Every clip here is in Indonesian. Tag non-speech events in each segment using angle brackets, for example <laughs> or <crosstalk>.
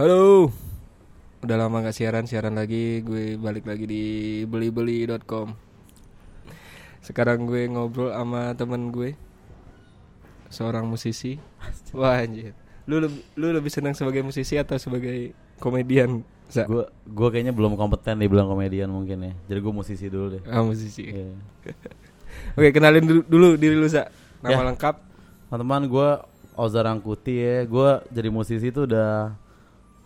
Halo. Udah lama gak siaran, siaran lagi. Gue balik lagi di belibeli.com. Sekarang gue ngobrol sama temen gue. Seorang musisi. Wah anjir. Lu lu lebih senang sebagai musisi atau sebagai komedian? Gue gue kayaknya belum kompeten dibilang komedian mungkin ya. Jadi gue musisi dulu deh. Ah, musisi. Iya. <laughs> Oke, kenalin dulu, dulu diri lu, Za. Nama Ya. lengkap. Teman-teman gue Ozar Angkuti ya. Gue jadi musisi tuh udah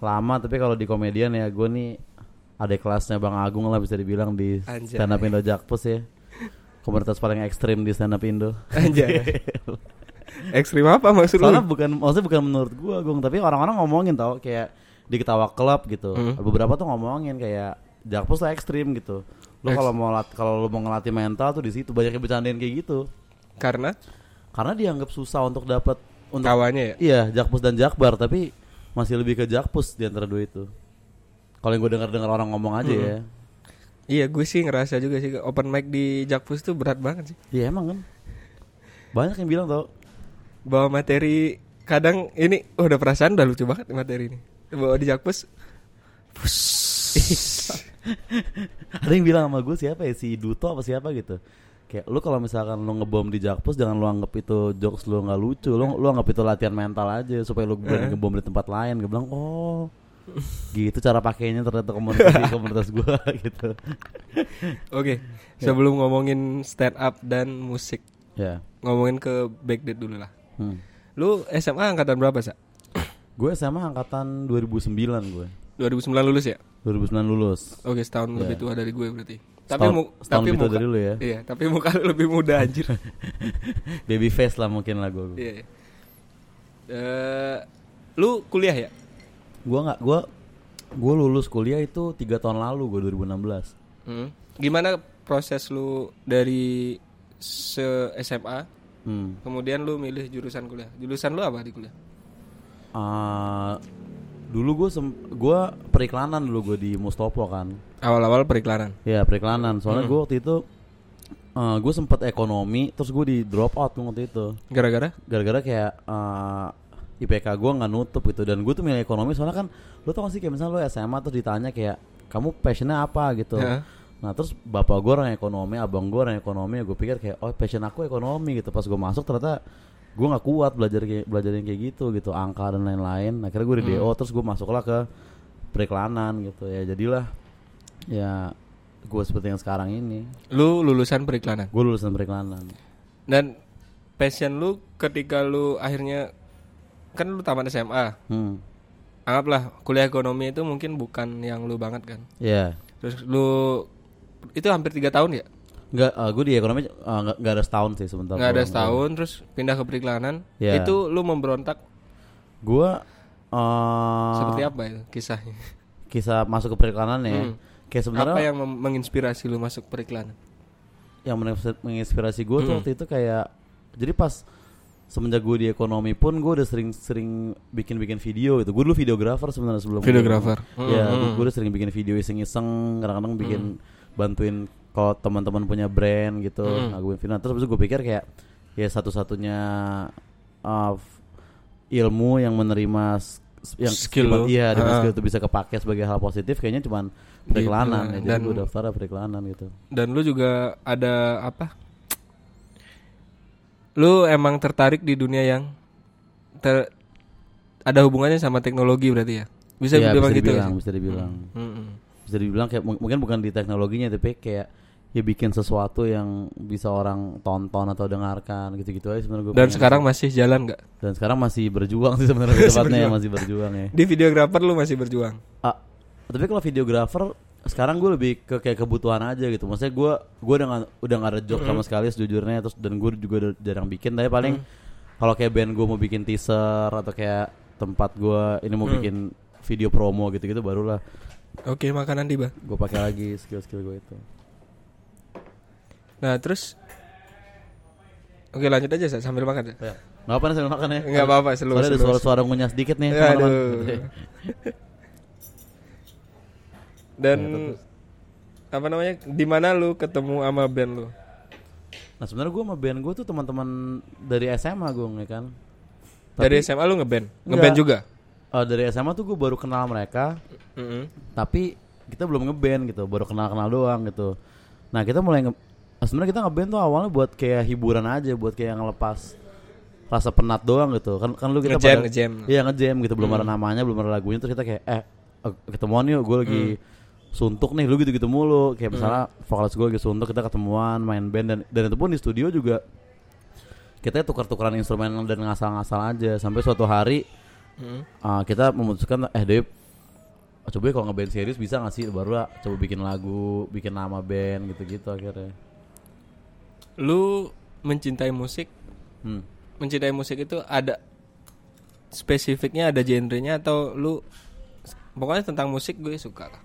lama tapi kalau di komedian ya gue nih ada kelasnya Bang Agung lah bisa dibilang di Anjay. stand up Indo Jakpus ya. Komunitas paling ekstrim di stand up Indo. Anjay. <laughs> Ekstrim apa maksud lu? Bukan maksudnya bukan menurut gua, Gung, tapi orang-orang ngomongin tau kayak di ketawa klub gitu. Hmm. Beberapa tuh ngomongin kayak Jakpus tuh ekstrim gitu. Lu kalau mau kalau lu mau ngelatih mental tuh di situ banyak yang bercandain kayak gitu. Karena Karena dianggap susah untuk dapat untuk kawannya ya. Iya, Jakpus dan Jakbar, tapi masih lebih ke Jakpus di antara dua itu. Kalau yang gue dengar-dengar orang ngomong aja Hmm. ya. Iya, gue sih ngerasa juga sih open mic di Jakpus tuh berat banget sih. Iya emang kan. Banyak yang bilang tau. bawa materi kadang ini oh, udah perasaan udah lucu banget materi ini bawa di Jakpus <laughs> ada yang bilang sama gue siapa ya si Duto apa siapa gitu kayak lu kalau misalkan lu ngebom di Jakpus jangan lu anggap itu jokes lu nggak lucu. Lu lu anggap itu latihan mental aja supaya lu berani Eh. ngebom di tempat lain. Gue bilang oh. Gitu cara pakainya ternyata komunitas komunitas gue <laughs> gitu. Oke sebelum ngomongin stand up dan musik ya. ngomongin ke backdate dulu lah. Hmm. lu SMA angkatan berapa sa? Gue SMA angkatan 2009 gue 2009 lulus ya 2009 lulus. Oke setahun Ya. lebih tua dari gue berarti. Tapi Setahun- mu- setahun tapi muka dari lu ya? iya tapi muka lu lebih muda anjir. <laughs> Baby face lah mungkin lah gue iya iya. Eh, lu kuliah ya? Gue nggak gue gue lulus kuliah itu tiga tahun lalu gue 2016 Hmm. gimana proses lu dari se SMA hmm. kemudian lu milih jurusan kuliah. Jurusan lu apa di kuliah? Ah, dulu gue gue periklanan dulu gue di Mustopo kan. Awal-awal periklanan? Ya periklanan. Soalnya Hmm. gue waktu itu gue sempat ekonomi terus gue di drop out waktu itu. Gara-gara? Gara-gara kayak eh, IPK gue nggak nutup gitu. Dan gue tuh milih ekonomi soalnya kan lo tau gak sih kayak misalnya lo SMA terus ditanya kayak kamu passionnya apa? gitu. Heeh. nah terus bapak gue orang ekonomi abang gue orang ekonomi gue pikir kayak oh passion aku ekonomi gitu. Pas gue masuk ternyata gue nggak kuat belajar kayak belajar yang kayak gitu gitu. Angka dan lain-lain. Akhirnya gue di Hmm. DO terus gue masuklah ke periklanan gitu ya. Jadilah ya gue seperti yang sekarang ini. Lu lulusan periklanan? Gue lulusan periklanan. Dan passion lu ketika lu akhirnya kan lu tamat SMA hmm. Anggaplah kuliah ekonomi itu mungkin bukan yang lu banget kan? Ya terus lu itu hampir tiga tahun ya Enggak, gue di ekonomi eh, nggak ada setahun sih sebentar. nggak ada setahun terus pindah ke periklanan Ya. itu lu memberontak Gue eh seperti apa itu kisahnya <laughs> kisah masuk ke periklanan ya. Hmm. Kayak sebenarnya apa yang menginspirasi lu masuk periklanan yang menginspirasi, gue tuh Hmm. waktu itu kayak jadi pas semenjak gue di ekonomi pun gue udah sering-sering bikin-bikin video gitu. Gue dulu videografer sebenarnya sebelum Videografer. Ya, Hmm. gue udah sering bikin video iseng-iseng, kadang-kadang bikin bantuin kalau teman-teman punya brand gitu, Hmm. ngaguin video. Nah, Terus gue pikir kayak ya satu-satunya uh, ilmu yang menerima yang Skill lu. iya dengan Ah. skill itu bisa kepake sebagai hal positif kayaknya cuman periklanan Gitu, ya. Jadi dan- gue daftar periklanan gitu. dan lu juga ada apa lu emang tertarik di dunia yang ter ada hubungannya sama teknologi berarti ya bisa Iya, dibilang bisa gitu dibilang, nggak bisa dibilang. Mm-mm. Bisa dibilang kayak mu- mungkin bukan di teknologinya tapi kayak ya bikin sesuatu yang bisa orang tonton atau dengarkan gitu-gitu aja sebenarnya gue dan sekarang masih jalan nggak dan sekarang masih berjuang sih sebenarnya <laughs> tepatnya berjuang. masih berjuang ya. di videografer lu masih berjuang Ah, tapi kalau videografer sekarang gue lebih ke kayak kebutuhan aja gitu. Maksudnya gue gue udah gak, udah gak ada job sama sekali sejujurnya terus dan gue juga jarang bikin. Tapi paling kalau kayak band gue mau bikin teaser atau kayak tempat gue ini mau Hmm. bikin video promo gitu-gitu barulah oke makanan tiba gue pakai lagi skill-skill gue itu. Nah terus oke lanjut aja Sa, sambil makan. Ya. Gak apa nih saya makan ya? nggak apa-apa slow Soalnya ada suara-suara ngunyah sedikit nih Ya, teman-teman. <laughs> dan Ya, terus. apa namanya di mana lu ketemu sama band lu Nah sebenarnya gue sama band gue tuh teman-teman dari SMA gue ya kan. dari Tapi- SMA lu ngeband ngeband juga eh, dari SMA tuh gue baru kenal mereka Mm-mm. tapi kita belum ngeband gitu baru kenal kenal doang gitu nah kita mulai nge ah, sebenarnya kita ngeband tuh awalnya buat kayak hiburan aja buat kayak ngelepas rasa penat doang gitu. Kan kan lu kita Ngejam, pada- ngejam. iya ngejam gitu belum ada namanya belum ada lagunya terus kita kayak eh eh, ketemuan yuk gue lagi suntuk nih lu gitu gitu mulu. Kayak misalnya vokalis gue lagi suntuk kita ketemuan main band dan dan itu pun di studio juga kita tukar-tukaran instrumen dan ngasal-ngasal aja. Sampai suatu hari Mm. uh, kita memutuskan eh Dep coba ya kalau ngeband serius bisa gak sih? Baru lah coba bikin lagu bikin nama band gitu-gitu akhirnya Lu mencintai musik, hmm. mencintai musik itu ada spesifiknya, ada genrenya atau lu pokoknya tentang musik gue suka lah.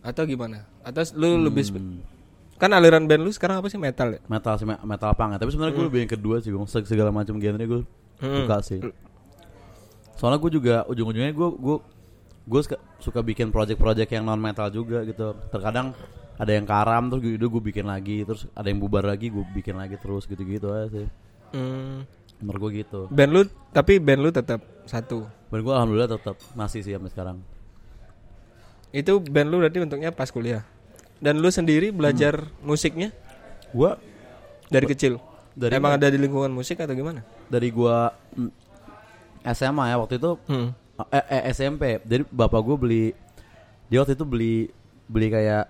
Atau gimana? Atau lu lebih Hmm. kan aliran band lu sekarang apa sih metal ya? metal sih me- metal punk ya. tapi sebenarnya gue lebih yang kedua sih gue Se- segala macam genre gue Hmm. suka sih soalnya gue juga ujung-ujungnya gue gue gue suka, suka bikin project-project yang non metal juga gitu terkadang ada yang karam terus gue gue bikin lagi terus ada yang bubar lagi gue bikin lagi terus gitu-gitu aja sih Hmm. menurut gue gitu Band lu tapi band lu tetap satu. dan gue alhamdulillah tetap masih sih sampai sekarang Itu band lu berarti bentuknya pas kuliah. Dan lu sendiri belajar musiknya gue dari kecil. dari Emang ada di lingkungan musik atau gimana? dari gua mm, SMA ya waktu itu Hmm. eh, eh, SMP jadi bapak gue beli dia waktu itu beli beli kayak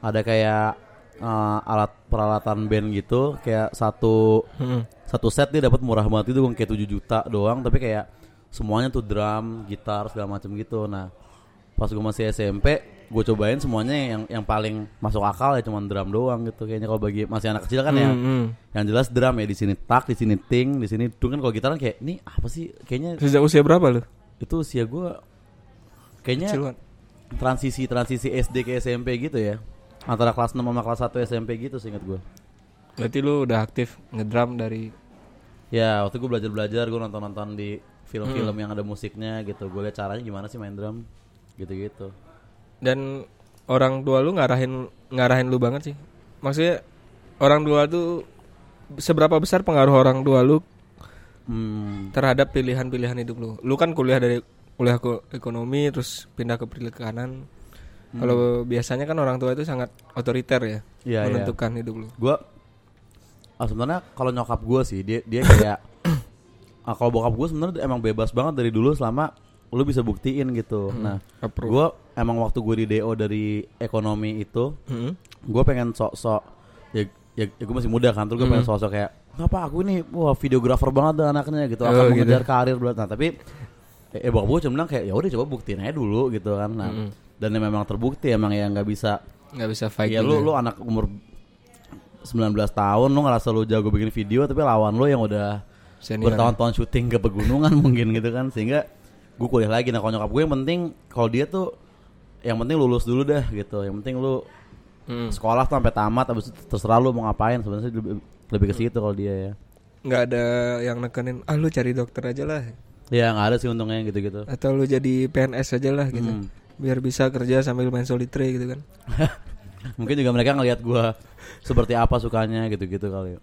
ada kayak eh, alat peralatan band gitu kayak satu Hmm. satu set dia dapat murah banget itu kayak 7 juta doang tapi kayak semuanya tuh drum gitar segala macam gitu. Nah pas gue masih SMP gue cobain semuanya yang yang paling masuk akal ya cuman drum doang gitu. Kayaknya kalau bagi masih anak kecil kan ya Hmm, yang jelas drum ya di sini tak di sini ting di sini dung kan kalau gitar kan kayak ini apa sih? Kayaknya Sejak usia berapa lu? itu usia gue kayaknya transisi transisi SD ke SMP gitu ya antara kelas 6 sama kelas 1 SMP gitu seingat gue Berarti lu udah aktif ngedrum dari ya waktu gue belajar belajar gue nonton nonton di film-film Hmm. yang ada musiknya gitu gue lihat caranya gimana sih main drum gitu gitu dan orang tua lu ngarahin ngarahin lu banget sih. Maksudnya orang tua tuh seberapa besar pengaruh orang tua lu hmm, terhadap pilihan-pilihan hidup lu? Lu kan kuliah dari kuliah ke ekonomi terus pindah ke perikanan. Kalau biasanya kan orang tua itu sangat otoriter ya, iya. menentukan hidup lu. gue ah, sebenarnya kalau nyokap gue sih dia dia kayak <coughs> ah, kalau bokap gue sebenarnya emang bebas banget dari dulu selama lu bisa buktiin gitu nah Approve. gue emang waktu gue di do dari ekonomi itu Hmm. gue pengen sok-sok ya ya, ya gue masih muda kan terus gue pengen sok-sok kayak ngapa aku ini wah videografer banget dah anaknya gitu Oh, akan gitu. mengejar karir berat nah tapi eh, eh bokap gue cuma bilang kayak ya udah coba buktiin aja dulu gitu kan nah Mm-mm. Dan memang terbukti emang ya nggak bisa nggak bisa fight ya lu gitu. lu anak umur 19 tahun lu ngerasa lu jago bikin video tapi lawan lu yang udah Senior. bertahun-tahun syuting ke pegunungan <laughs> mungkin gitu kan sehingga gue kuliah lagi nah kalau nyokap gue yang penting kalau dia tuh yang penting lulus dulu dah gitu yang penting lu Hmm. sekolah tuh sampai tamat habis itu terserah lu mau ngapain sebenarnya lebih, lebih ke situ kalau dia ya nggak ada yang nekenin ah lu cari dokter aja lah ya nggak ada sih untungnya gitu-gitu atau lu jadi PNS aja lah gitu Hmm. Biar bisa kerja sambil main solitre gitu kan. <laughs> Mungkin juga mereka ngelihat gua seperti apa sukanya gitu-gitu kali ya.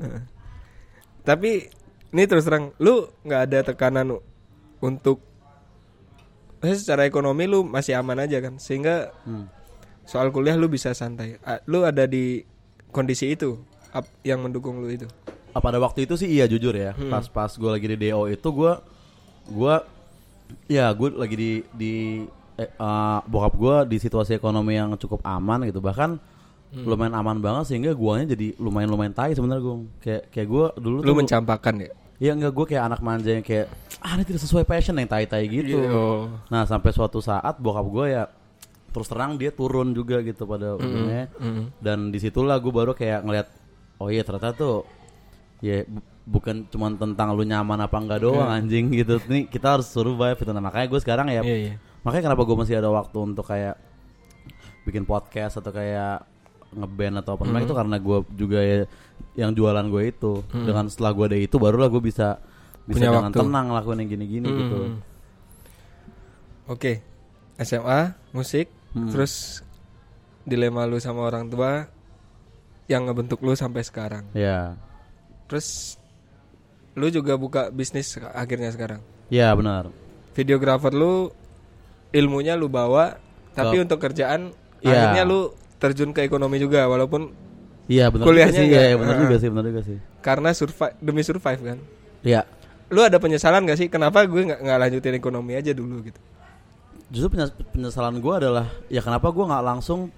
tapi ini terus terang lu nggak ada tekanan untuk secara ekonomi lu masih aman aja kan? Sehingga Hmm. soal kuliah lu bisa santai. Lu ada di kondisi itu yang mendukung lu itu? Pada waktu itu sih? Iya jujur ya. Hmm. pas pas gue lagi di do itu gue gue ya gue lagi di di eh, eh, bokap gue di situasi ekonomi yang cukup aman gitu. Bahkan lumayan aman banget sehingga guanya jadi lumayan lumayan tai sebenarnya gue kayak kayak gue dulu lu tuh mencampakkan ya? Ya enggak gue kayak anak manja yang kayak ah ini tidak sesuai passion yang tai tai gitu. Oh. nah sampai suatu saat bokap gue ya terus terang dia turun juga gitu pada ujungnya. Mm. dan di situlah gue baru kayak ngeliat oh iya ternyata tuh ya bu- bukan cuma tentang lu nyaman apa enggak doang anjing gitu. Nih kita harus survive gitu. Nah makanya gue sekarang ya Iya, iya. Makanya kenapa gue masih ada waktu untuk kayak bikin podcast atau kayak ngeband atau apa namanya itu karena gue juga ya yang jualan gue itu dengan setelah gue ada itu barulah gue bisa bisa Punya dengan waktu. tenang lakuin yang gini-gini Mm. gitu Oke, SMA, musik, Hmm. terus dilema lu sama orang tua yang ngebentuk lu sampai sekarang. ya Terus lu juga buka bisnis akhirnya sekarang. ya benar videografer lu ilmunya lu bawa tapi Ke- untuk kerjaan Iya. akhirnya lu terjun ke ekonomi juga walaupun Iya benar Kuliahnya juga sih. nggak- Iya benar juga sih, benar juga sih. karena survive demi survive kan. Iya. Lu ada penyesalan gak sih kenapa gue nggak nggak lanjutin ekonomi aja dulu gitu? Justru penyes- penyesalan gue adalah ya kenapa gue nggak langsung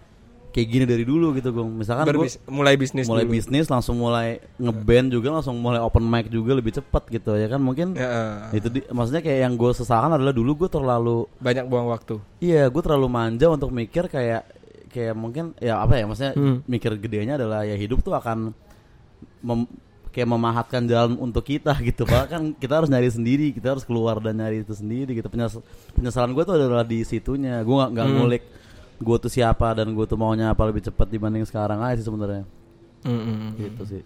kayak gini dari dulu gitu gue. Misalkan gue Berbis- mulai bisnis mulai dulu. bisnis langsung mulai ngeband juga langsung mulai open mic juga lebih cepat gitu ya kan mungkin Ya, itu di, maksudnya kayak yang gue sesalkan adalah dulu gue terlalu banyak buang waktu. iya gue terlalu manja untuk mikir kayak kayak mungkin ya apa ya maksudnya Hmm. mikir gedenya adalah ya hidup tuh akan mem- kayak memahatkan jalan untuk kita <laughs> gitu bahkan kita harus nyari sendiri kita harus keluar dan nyari itu sendiri gitu Penyes- penyesalan gue tuh adalah di situnya gue nggak nggak Hmm. Gue tuh siapa dan gue tuh maunya apa lebih cepat dibanding sekarang aja sih sebenarnya Mm-mm. gitu sih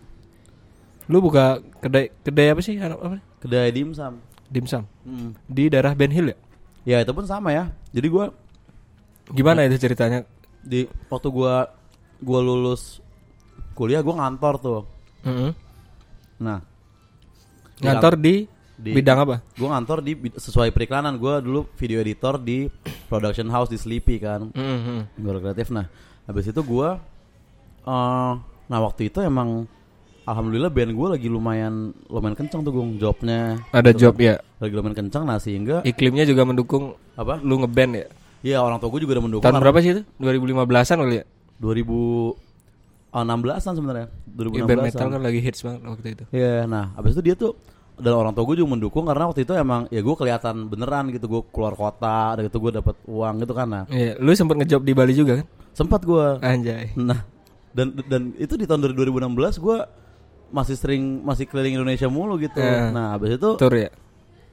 Lu buka kedai kedai apa sih? Apa? apa? kedai dimsum Dimsum Hmm. di daerah Ben Hill ya? ya itu pun sama ya jadi gue Gimana itu ceritanya? di waktu gue gue lulus kuliah gue ngantor tuh Mm-mm. nah Ngantor di, Di- bidang apa? gue ngantor di sesuai periklanan gue dulu video editor di production house di Sleepy kan Mm-mm. gue kreatif nah habis itu gue eh nah waktu itu emang alhamdulillah band gue lagi lumayan lumayan kenceng tuh gung jobnya Ada Gitu job kan. ya. lagi lumayan kenceng nah sehingga Iklimnya juga mendukung apa lu ngeband ya. Iya orang tua gue juga udah mendukung Tahun berapa sih itu? 2015-an kali ya? 2016an sebenarnya Ya, band 2016an metal kan lagi hits banget waktu itu. Iya, nah abis itu dia tuh dan orang tua gue juga mendukung karena waktu itu emang ya gue kelihatan beneran gitu gue keluar kota, dan itu gue dapat uang gitu kan nah Iya, lu sempet ngejob di Bali juga kan? sempat gue, Anjay. nah dan dan itu di tahun 2016 gue masih sering masih keliling Indonesia mulu gitu, Iya. nah abis itu Tur ya.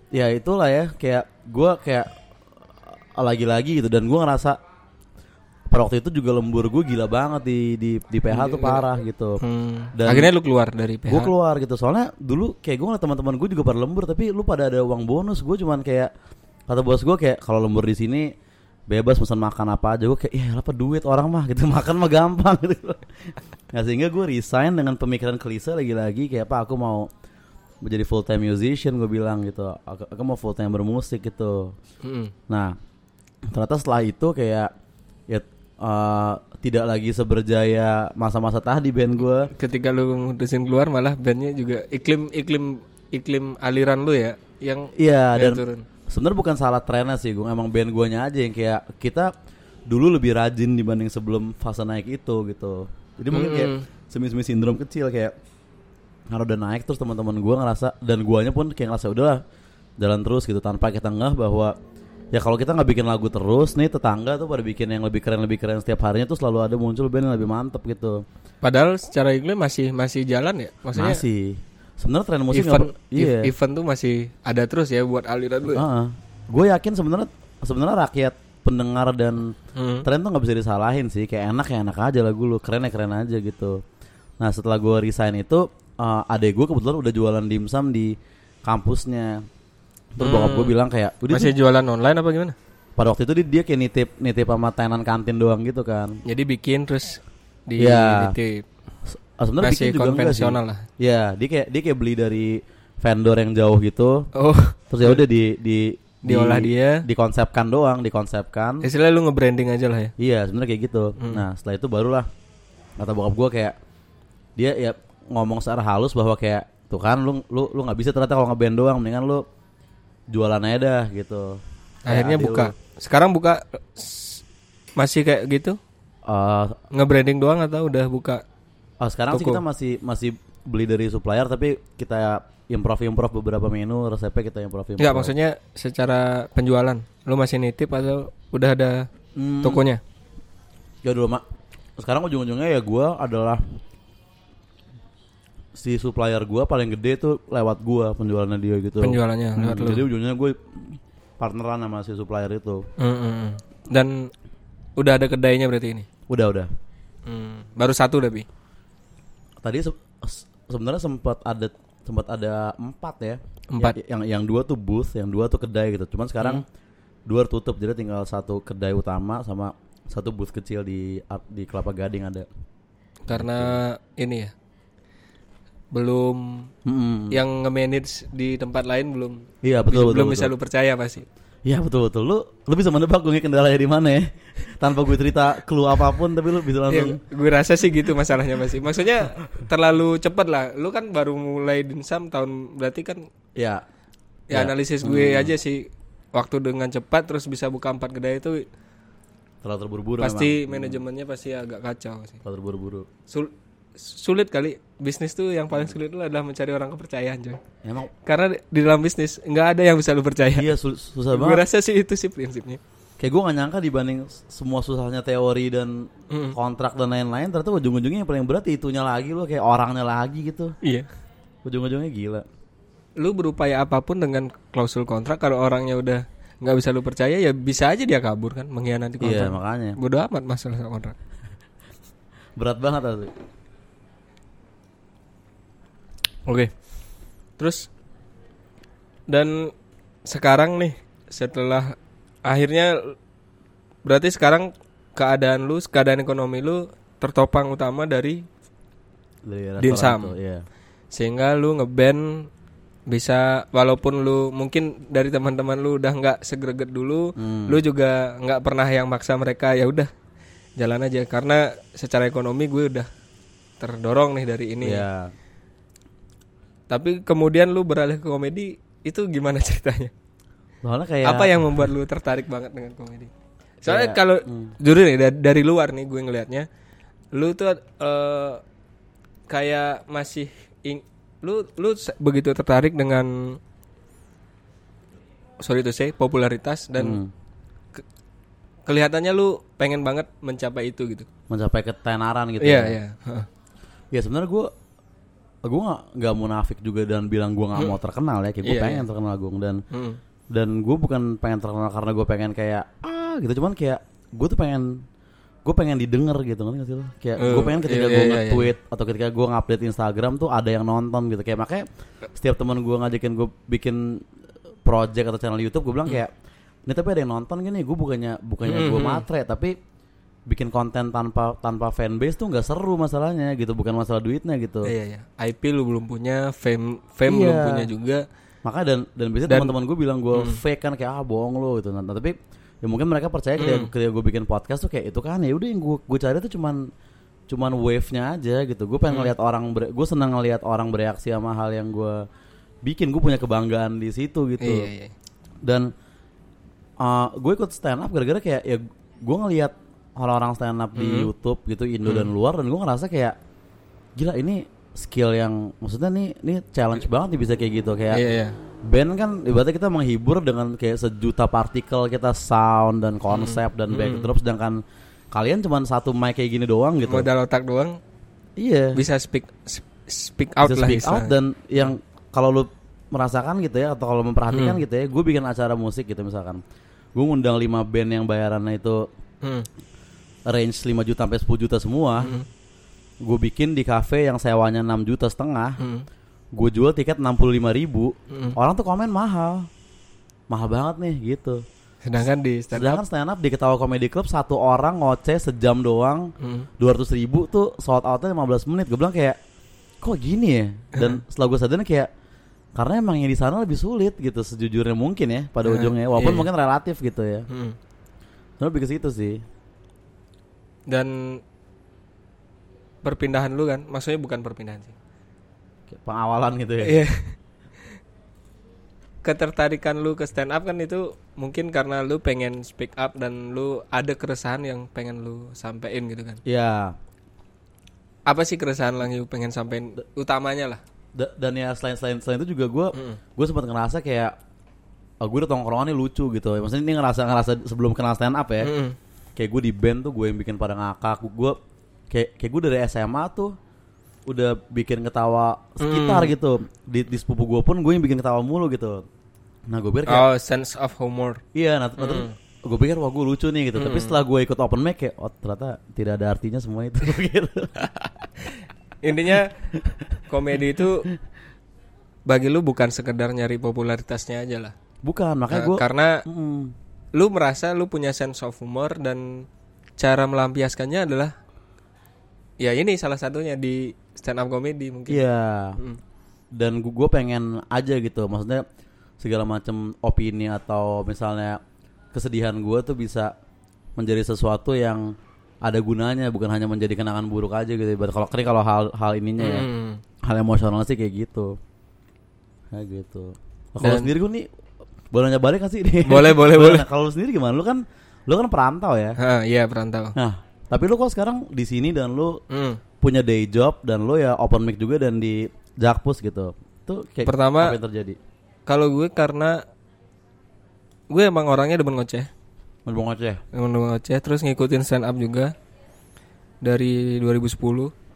ya itulah ya kayak gue kayak lagi-lagi gitu dan gue ngerasa pada waktu itu juga lembur gue gila banget di di di PH tuh parah gitu. Hmm. Dan- Akhirnya lu keluar dari PH. Gue keluar gitu soalnya dulu kayak gue ngeliat teman-teman gue juga pada lembur tapi lu pada ada uang bonus gue cuman kayak kata bos gue kayak kalau lembur di sini bebas pesan makan apa aja gue kayak ya apa duit orang mah gitu <laughs> makan mah gampang gitu <laughs> nah sehingga gue resign dengan pemikiran klise lagi-lagi kayak apa aku mau menjadi full time musician gue bilang gitu aku, aku mau full time bermusik gitu Mm-mm. Nah, ternyata setelah itu kayak ya eh, tidak lagi seberjaya masa-masa tadi band gue. Ketika lu mutusin keluar malah bandnya juga iklim iklim iklim aliran lu ya yang Iya yang dan turun. sebenarnya bukan salah trennya sih, gue emang band guanya aja yang kayak kita dulu lebih rajin dibanding sebelum fase naik itu gitu. Jadi mungkin kayak Mm. semi-semi sindrom kecil kayak kalau udah naik terus teman-teman gue ngerasa dan guanya pun kayak ngerasa udahlah jalan terus gitu tanpa kita ngeh bahwa ya kalau kita nggak bikin lagu terus nih tetangga tuh pada bikin yang lebih keren lebih keren setiap harinya tuh selalu ada muncul band yang lebih mantep gitu Padahal secara iklim masih masih jalan ya. Maksudnya masih sebenarnya tren musik event iya ev- event tuh masih ada terus ya buat aliran lu. ya? gue yakin sebenarnya sebenarnya rakyat pendengar dan Hmm. tren tuh nggak bisa disalahin sih kayak enak ya enak aja lagu lu keren ya keren aja gitu nah setelah gue resign itu uh, adek gue kebetulan udah jualan dimsum di kampusnya terus bokap gue bilang kayak udah Masih sih, jualan online apa gimana? pada waktu itu dia, dia kayak nitip nitip sama tenan kantin doang gitu kan Jadi bikin terus di Iya. ditip. Ah, sebenarnya bikin juga konvensional lah. ya dia kayak dia kayak beli dari vendor yang jauh gitu Oh, terus ya udah di di Diolah dia. dikonsepkan doang dikonsepkan istilahnya lu nge-branding aja lah ya. Iya sebenarnya kayak gitu. Hmm. Nah setelah itu barulah kata bokap gue kayak dia ya ngomong secara halus bahwa kayak tuh kan lu lu lu nggak bisa ternyata kalau ngeband doang mendingan lu jualan aja dah gitu. Akhirnya buka. lu. Sekarang buka masih kayak gitu? Eh, Nge-branding doang atau udah buka? oh, sekarang sih Toko. kita masih masih beli dari supplier tapi kita improv improv beberapa menu resepnya kita improv improv. Enggak, maksudnya secara penjualan. Lu masih nitip atau udah ada Hmm, tokonya? Ya dulu mak. Sekarang ujung-ujungnya ya gue adalah si supplier gue paling gede tuh lewat gue penjualannya dia gitu. Penjualannya Hmm, lewat lu. jadi ujungnya gue partneran sama si supplier itu. Mm, mm, mm. Dan udah ada kedainya berarti ini. Udah udah. Hmm, Baru satu tapi. Tadi se- se- sebenarnya sempat ada sempat ada empat ya. Empat. Ya- Yang yang dua tuh booth, yang dua tuh kedai gitu. Cuman sekarang dua tutup jadi tinggal satu kedai utama sama satu booth kecil di di Kelapa Gading ada. Karena ini ya. Belum Mm-mm. yang nge-manage di tempat lain belum Iya betul betul. belum betul. bisa lu percaya pasti. Ya betul betul lu lu bisa menebak gue kendalanya di mana ya <laughs> tanpa gue cerita clue apa pun tapi lu bisa Ya, langsung gue rasa sih gitu masalahnya masih. Maksudnya terlalu cepat lah. Lu kan baru mulai dinsam tahun berarti kan ya ya, Ya. analisis gue aja sih waktu dengan cepat terus bisa buka empat kedai itu terlalu terburu-buru pasti memang. manajemennya pasti agak kacau sih. terlalu terburu-buru. Sul- sulit kali bisnis tuh yang paling sulit itu adalah mencari orang kepercayaan coy. Emang Karena di dalam bisnis nggak ada yang bisa lu percaya. iya sus- susah gue banget. rasa sih itu sih prinsipnya. Kayak gue gak nyangka dibanding semua susahnya teori dan Mm. kontrak dan lain-lain ternyata ujung-ujungnya yang paling berat itunya lagi lo kayak orangnya lagi gitu. Iya. Ujung-ujungnya gila. Lu berupaya apa pun dengan klausul kontrak kalau orangnya udah nggak bisa lu percaya ya bisa aja dia kabur kan mengkhianati kontrak. Iya makanya Bodoh amat masalah kontrak. berat banget asli. Oke. Terus dan sekarang nih setelah akhirnya berarti sekarang keadaan lu, keadaan ekonomi lu tertopang utama dari restoran tuh, Iya. sehingga lu ngeband bisa walaupun lu mungkin dari teman-teman lu udah nggak segreget dulu, Hmm. lu juga nggak pernah yang maksa mereka ya udah jalan aja karena secara ekonomi gue udah terdorong nih dari ini. Iya. Tapi kemudian lu beralih ke komedi itu gimana <laughs> ceritanya? Soalnya kayak Apa yang membuat lu tertarik banget dengan komedi? Soalnya Kayak, kalau hmm. jujur nih dari, dari luar nih gue ngelihatnya, lu tuh eh, kayak masih ing, lu lu begitu tertarik dengan sorry to say popularitas dan Hmm. kelihatannya lu pengen banget mencapai itu gitu. mencapai ketenaran gitu. Iya ya. iya. Heeh. Ya sebenarnya gue gue nggak nggak munafik juga dan bilang gue nggak mau terkenal ya kayak gue Iya, pengen terkenal gue dan Hmm. dan gue bukan pengen terkenal karena gue pengen kayak ah gitu. Cuman kayak gue tuh pengen gue pengen didengar gitu nggak sih lo? Kayak Eh, gue pengen ketika iya, gue iya, iya, nge-tweet atau ketika gue ngupdate Instagram tuh ada yang nonton gitu. Kayak makanya setiap teman gue ngajakin gue bikin project atau channel YouTube gue Hmm. bilang kayak ini tapi ada yang nonton gini gue bukannya bukannya gue Hmm, hmm. matre tapi bikin konten tanpa tanpa fanbase tuh nggak seru masalahnya gitu bukan masalah duitnya gitu Iya iya. IP lu belum punya, fame fame Iya. belum punya juga. Maka dan dan biasanya Hmm. teman-teman gue bilang gue fake kan kayak ah bohong lo gitu. Nah, tapi ya mungkin mereka percaya ketika, Hmm. ketika gue bikin podcast tuh kayak itu kan ya udah yang gue gue cari tuh cuman cuman wave-nya aja gitu. Gue Hmm. pengen ngeliat orang gue senang ngeliat orang bereaksi sama hal yang gue bikin. Gue punya kebanggaan di situ gitu. Iya iya. Dan uh, gue ikut stand up gara-gara kayak ya gue ngeliat orang-orang stand up di Hmm. YouTube gitu Indo dan luar dan gue ngerasa kayak gila ini skill yang maksudnya nih ini challenge banget nih bisa kayak gitu kayak Iya iya. band kan ibaratnya kita menghibur dengan kayak sejuta partikel kita sound dan konsep dan backdrop sedangkan kalian cuma satu mic kayak gini doang gitu Modal otak doang iya bisa speak speak out bisa lah speak out dan yang kalau lu merasakan gitu ya atau kalau memperhatikan Hmm. gitu ya gue bikin acara musik gitu misalkan gue ngundang 5 band yang bayarannya itu Hmm. Range 5 juta sampai 10 juta semua Hmm. gue bikin di cafe yang sewanya 6 juta setengah Hmm. gue jual tiket 65 ribu Hmm. orang tuh komen mahal mahal banget nih gitu Sedangkan di stand up sedangkan stand up di Ketawa Comedy Club satu orang ngoceh sejam doang hmm. 200 ribu tuh sold outnya 15 menit gue bilang kayak kok gini ya dan <laughs> setelah gue sadar kayak karena emang yang di sana lebih sulit gitu sejujurnya mungkin ya pada Eh, ujungnya walaupun iya. mungkin relatif gitu ya Hmm. lebih ke situ sih dan perpindahan lu kan maksudnya bukan perpindahan sih Kayak pengawalan gitu ya Iya. Ketertarikan lu ke stand up kan itu mungkin karena lu pengen speak up dan lu ada keresahan yang pengen lu sampein gitu kan. Iya. Apa sih keresahan yang lu pengen sampein utamanya lah? Da- dan ya selain selain selain itu juga gue Mm. gue sempat ngerasa kayak oh, gue udah tongkrongannya lucu gitu ya maksudnya ini ngerasa ngerasa sebelum kenal stand up ya Mm-mm. Kayak gue di band tuh gue yang bikin pada ngakak. Gue kayak kayak gue dari SMA tuh udah bikin ketawa sekitar Hmm. gitu. Di, di sepupu gue pun gue yang bikin ketawa mulu gitu. Nah gue pikir kayak Oh, sense of humor. iya nah, nah, terus gue pikir wah gue lucu nih gitu. Tapi setelah gue ikut open mic kayak oh ternyata tidak ada artinya semua itu. <laughs> Gitu. Intinya komedi itu bagi lu bukan sekedar nyari popularitasnya aja lah. bukan makanya Nah, gue karena Mm, lu merasa lu punya sense of humor dan cara melampiaskannya adalah ya ini salah satunya di stand up comedy mungkin. iya Mm. dan gue pengen aja gitu maksudnya segala macam opini atau misalnya kesedihan gue tuh bisa menjadi sesuatu yang ada gunanya bukan hanya menjadi kenangan buruk aja gitu Ibarat kalau kering kalau hal hal ininya ya Hmm. hal emosional sih kayak gitu kayak gitu Nah, kalau sendiri gue nih boleh nanya balik gak sih nih <laughs> Boleh, boleh, boleh. Nah, kalau lu sendiri gimana lu kan lu kan perantau ya Ah, iya perantau. nah tapi lu kok sekarang di sini dan lu Hmm. punya day job dan lu ya open mic juga dan di Jakpus gitu tuh kayak Pertama- apa yang terjadi Kalau gue karena gue emang orangnya demen ngoceh, Mau ngoceh demen ngoceh terus ngikutin stand up juga dari 2010.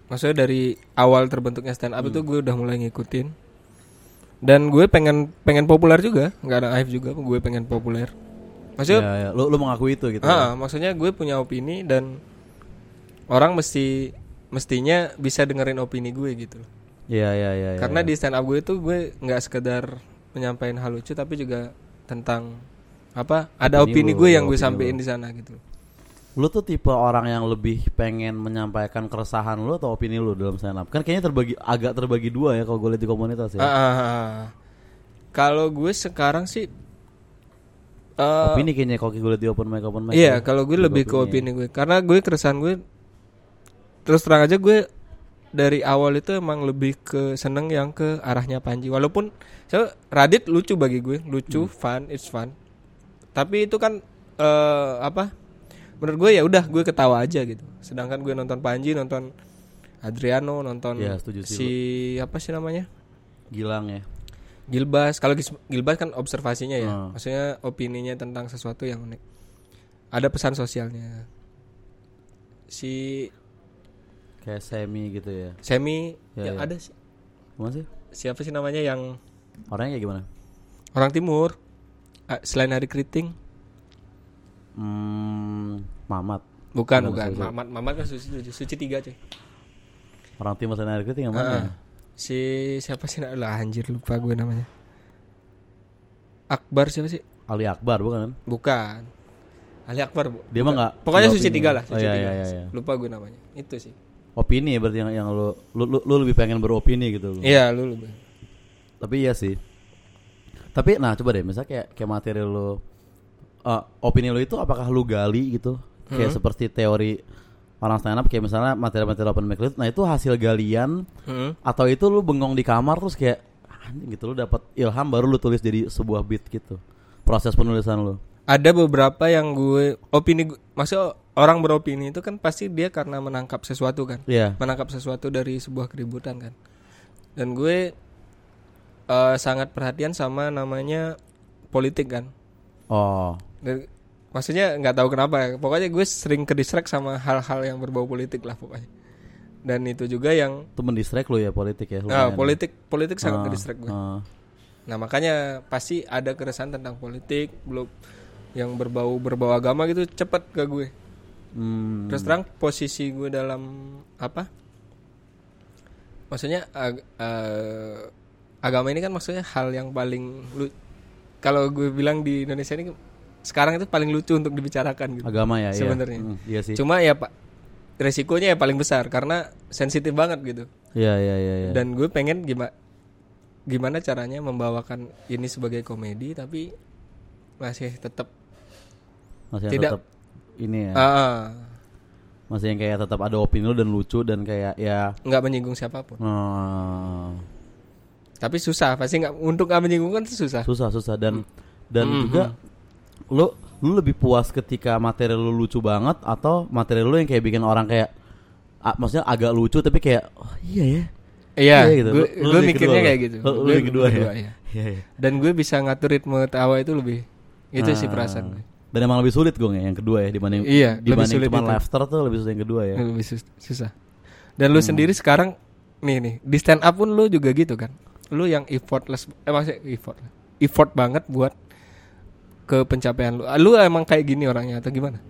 Maksudnya dari awal terbentuknya stand up itu gue udah mulai ngikutin. Dan gue pengen pengen populer juga, nggak ada aib juga, gue pengen populer. Maksudnya ya, ya. lu lu mengakui itu gitu Ah, maksudnya gue punya opini dan orang mesti mestinya bisa dengerin opini gue gitu. loh. Iya iya iya. iya. Karena di stand up gue itu gue nggak sekedar menyampaikan hal lucu tapi juga tentang apa? Ada Opini opini, lu, gue ya, yang gue sampein lu. di sana gitu. Lu tuh tipe orang yang lebih pengen menyampaikan keresahan lu atau opini lu dalam stand up? Kan kayaknya terbagi agak terbagi dua ya kalau gue lihat di komunitas ya. Ah. Kalau gue sekarang sih eh, opini kayaknya kalau gue lihat di open mic open mic. Iya, ya. kalau gue lebih ke opini gue. Karena gue keresahan gue terus terang aja gue dari awal itu emang lebih ke seneng yang ke arahnya Panji. Walaupun so, Radit lucu bagi gue, lucu, fun, it's fun. Tapi itu kan eh apa? Menurut gue ya udah gue ketawa aja gitu. Sedangkan gue nonton Panji, nonton Adriano, nonton Iya, setuju sih, si apa sih namanya? Gilang ya. Gilbas. Kalau Gilbas kan observasinya ya. Hmm. Maksudnya opininya tentang sesuatu yang unik. Ada pesan sosialnya. Si Kayak semi gitu ya. Semi Ya, ya, ya. ada sih. Sih? Siapa sih namanya yang Orangnya kayak gimana? orang timur? Ah, selain hari keriting? Hmm, Mamat. Bukan, Bukan. Mamat, Mamat kan suci, suci, suci tiga cuy. Orang timur sana kriting yang Ah, mana? ya? si siapa sih lah anjir lupa gue namanya. Akbar siapa sih? Ali Akbar bukan? Bukan. Ali Akbar, Bu. Dia mah nggak Pokoknya nggak suci opini. tiga lah, Oh, suci iya, tiga. iya, iya. Lupa gue namanya. Itu sih. Opini ya berarti yang, yang lu, lu, lu, lu lebih pengen beropini gitu. lu. Iya, lu lu. Tapi iya sih. Tapi nah coba deh misalnya kayak kayak materi lu eh, opini lu itu apakah lu gali gitu? Kayak Hmm. seperti teori orang stand up kayak misalnya materi-materi open mic nah itu hasil galian Heeh. atau itu lu bengong di kamar terus kayak anjing gitu lu dapat ilham baru lu tulis jadi sebuah beat gitu. Proses penulisan lu. ada beberapa yang gue opini maksudnya orang beropini itu kan pasti dia karena menangkap sesuatu kan Iya. menangkap sesuatu dari sebuah keributan kan dan gue eh, sangat perhatian sama namanya politik kan Oh. Dan- maksudnya nggak tahu kenapa ya pokoknya gue sering ke distract sama hal-hal yang berbau politik lah pokoknya dan itu juga yang Itu mendistract lu ya politik ya. nah, politik politik sangat Ah, ke distract gue ah. Nah makanya pasti ada keresahan tentang politik belum yang berbau berbau agama gitu cepet ke gue. Hmm. Terus terang posisi gue dalam apa? Maksudnya ag- eh, agama ini kan maksudnya hal yang paling lu kalau gue bilang di Indonesia ini sekarang itu paling lucu untuk dibicarakan gitu. agama ya, iya. sebenarnya. Hmm, iya sih. Cuma ya Pak resikonya ya paling besar karena sensitif banget gitu. Iya iya iya iya. Dan gue pengen gimana gimana caranya membawakan ini sebagai komedi tapi masih tetap masih tidak- tetap ini ya. ah, Masih yang kayak tetap ada opini dan lucu dan kayak ya nggak menyinggung siapa pun. eh, Tapi susah pasti nggak untuk nggak menyinggung kan susah. susah susah dan dan Hmm, juga lu lu lebih puas ketika materi lu lucu banget atau materi lu yang kayak bikin orang kayak ah, maksudnya agak lucu tapi kayak oh iya ya. Iya, gitu. gue, gue mikirnya kedua kayak gitu. Lu- lu Gue lebih kedua ya? iya. Iya iya. Dan gue bisa ngatur ritme tawa itu lebih itu sih Ah. perasaan gue. Dan emang lebih sulit gue ya yang kedua ya dibanding Iya, lebih dibanding sulit cuma itu. laughter tuh lebih sulit yang kedua ya. Lebih sus- susah. Dan lu sendiri sekarang nih nih di stand up pun lu juga gitu kan. Lu yang effortless eh maksudnya effort. Effort banget buat ke pencapaian lu. Ah, Lu emang kayak gini orangnya atau gimana?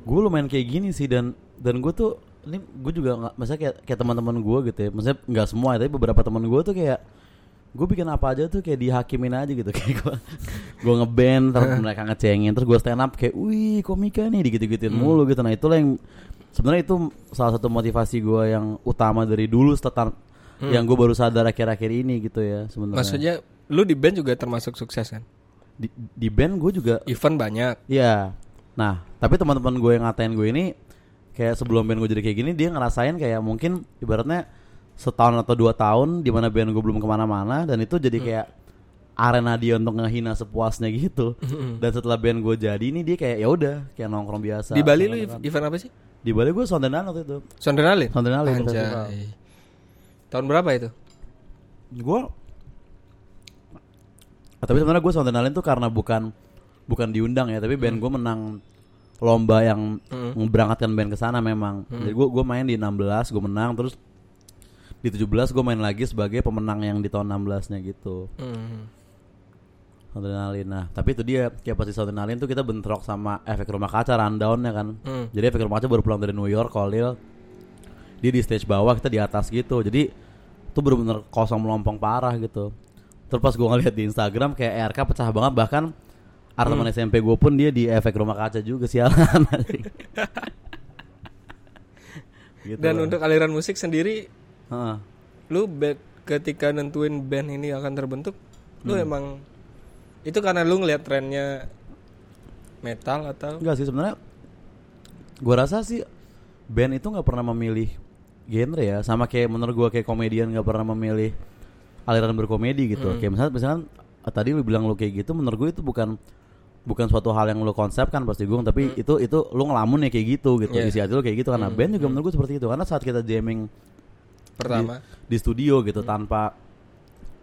gue lumayan kayak gini sih dan dan gue tuh ini gue juga nggak maksudnya kayak kayak teman-teman gue gitu ya maksudnya nggak semua tapi beberapa teman gue tuh kayak gue bikin apa aja tuh kayak dihakimin aja gitu <laughs> kayak gue gue ngeband terus <laughs> mereka ngecengin terus gue stand up kayak wih komika nih digitu-gituin Hmm. mulu gitu nah itulah yang sebenarnya itu salah satu motivasi gue yang utama dari dulu setelah Hmm. yang gue baru sadar akhir-akhir ini gitu ya sebenarnya Maksudnya lu di band juga termasuk sukses kan Di, di band gue juga event banyak Iya. Nah, tapi teman-teman gue yang ngatain gue ini kayak sebelum band gue jadi kayak gini dia ngerasain kayak mungkin ibaratnya setahun atau dua tahun di mana band gue belum ke mana-mana dan itu jadi kayak arena dia untuk ngehina sepuasnya gitu. Dan setelah band gue jadi ini dia kayak ya udah kayak nongkrong biasa. di Bali lu ev- event apa sih Di Bali gue sondenan waktu itu. Festival. Anjay. tahun berapa itu Gue tapi sebenarnya gue sondenalin tuh karena bukan bukan diundang ya, tapi band gue menang lomba yang Hmm. memberangkatkan band ke sana memang. Jadi gue gue main di 16, gue menang terus di 17 gue main lagi sebagai pemenang yang di tahun 16-nya gitu. Hmm. Adrenalin. Nah, tapi itu dia kayak pasti adrenalin tuh kita bentrok sama efek rumah kaca rundown ya kan. Hmm. Jadi efek rumah kaca baru pulang dari New York, Kolil. Dia di stage bawah, kita di atas gitu. Jadi itu bener-bener kosong melompong parah gitu. Terus pas gue ngeliat di Instagram kayak RK pecah banget bahkan Hmm. teman SMP gue pun dia di efek rumah kaca juga sialan. <laughs> gitu dan loh. untuk aliran musik sendiri Heeh. lu ketika nentuin band ini akan terbentuk lu Hmm. emang itu karena lu ngeliat trennya metal atau Enggak sih sebenarnya gua rasa sih band itu nggak pernah memilih genre ya sama kayak menurut gua kayak komedian nggak pernah memilih aliran berkomedi gitu. Kayak misalnya misalnya eh, tadi lu bilang lu kayak gitu menurut gue itu bukan bukan suatu hal yang lu konsepkan pasti gue tapi itu itu lu ngelamun ya kayak gitu gitu. Yeah. isi hati lu kayak gitu karena band juga menurut gue seperti itu. Karena saat kita jamming pertama. di studio gitu tanpa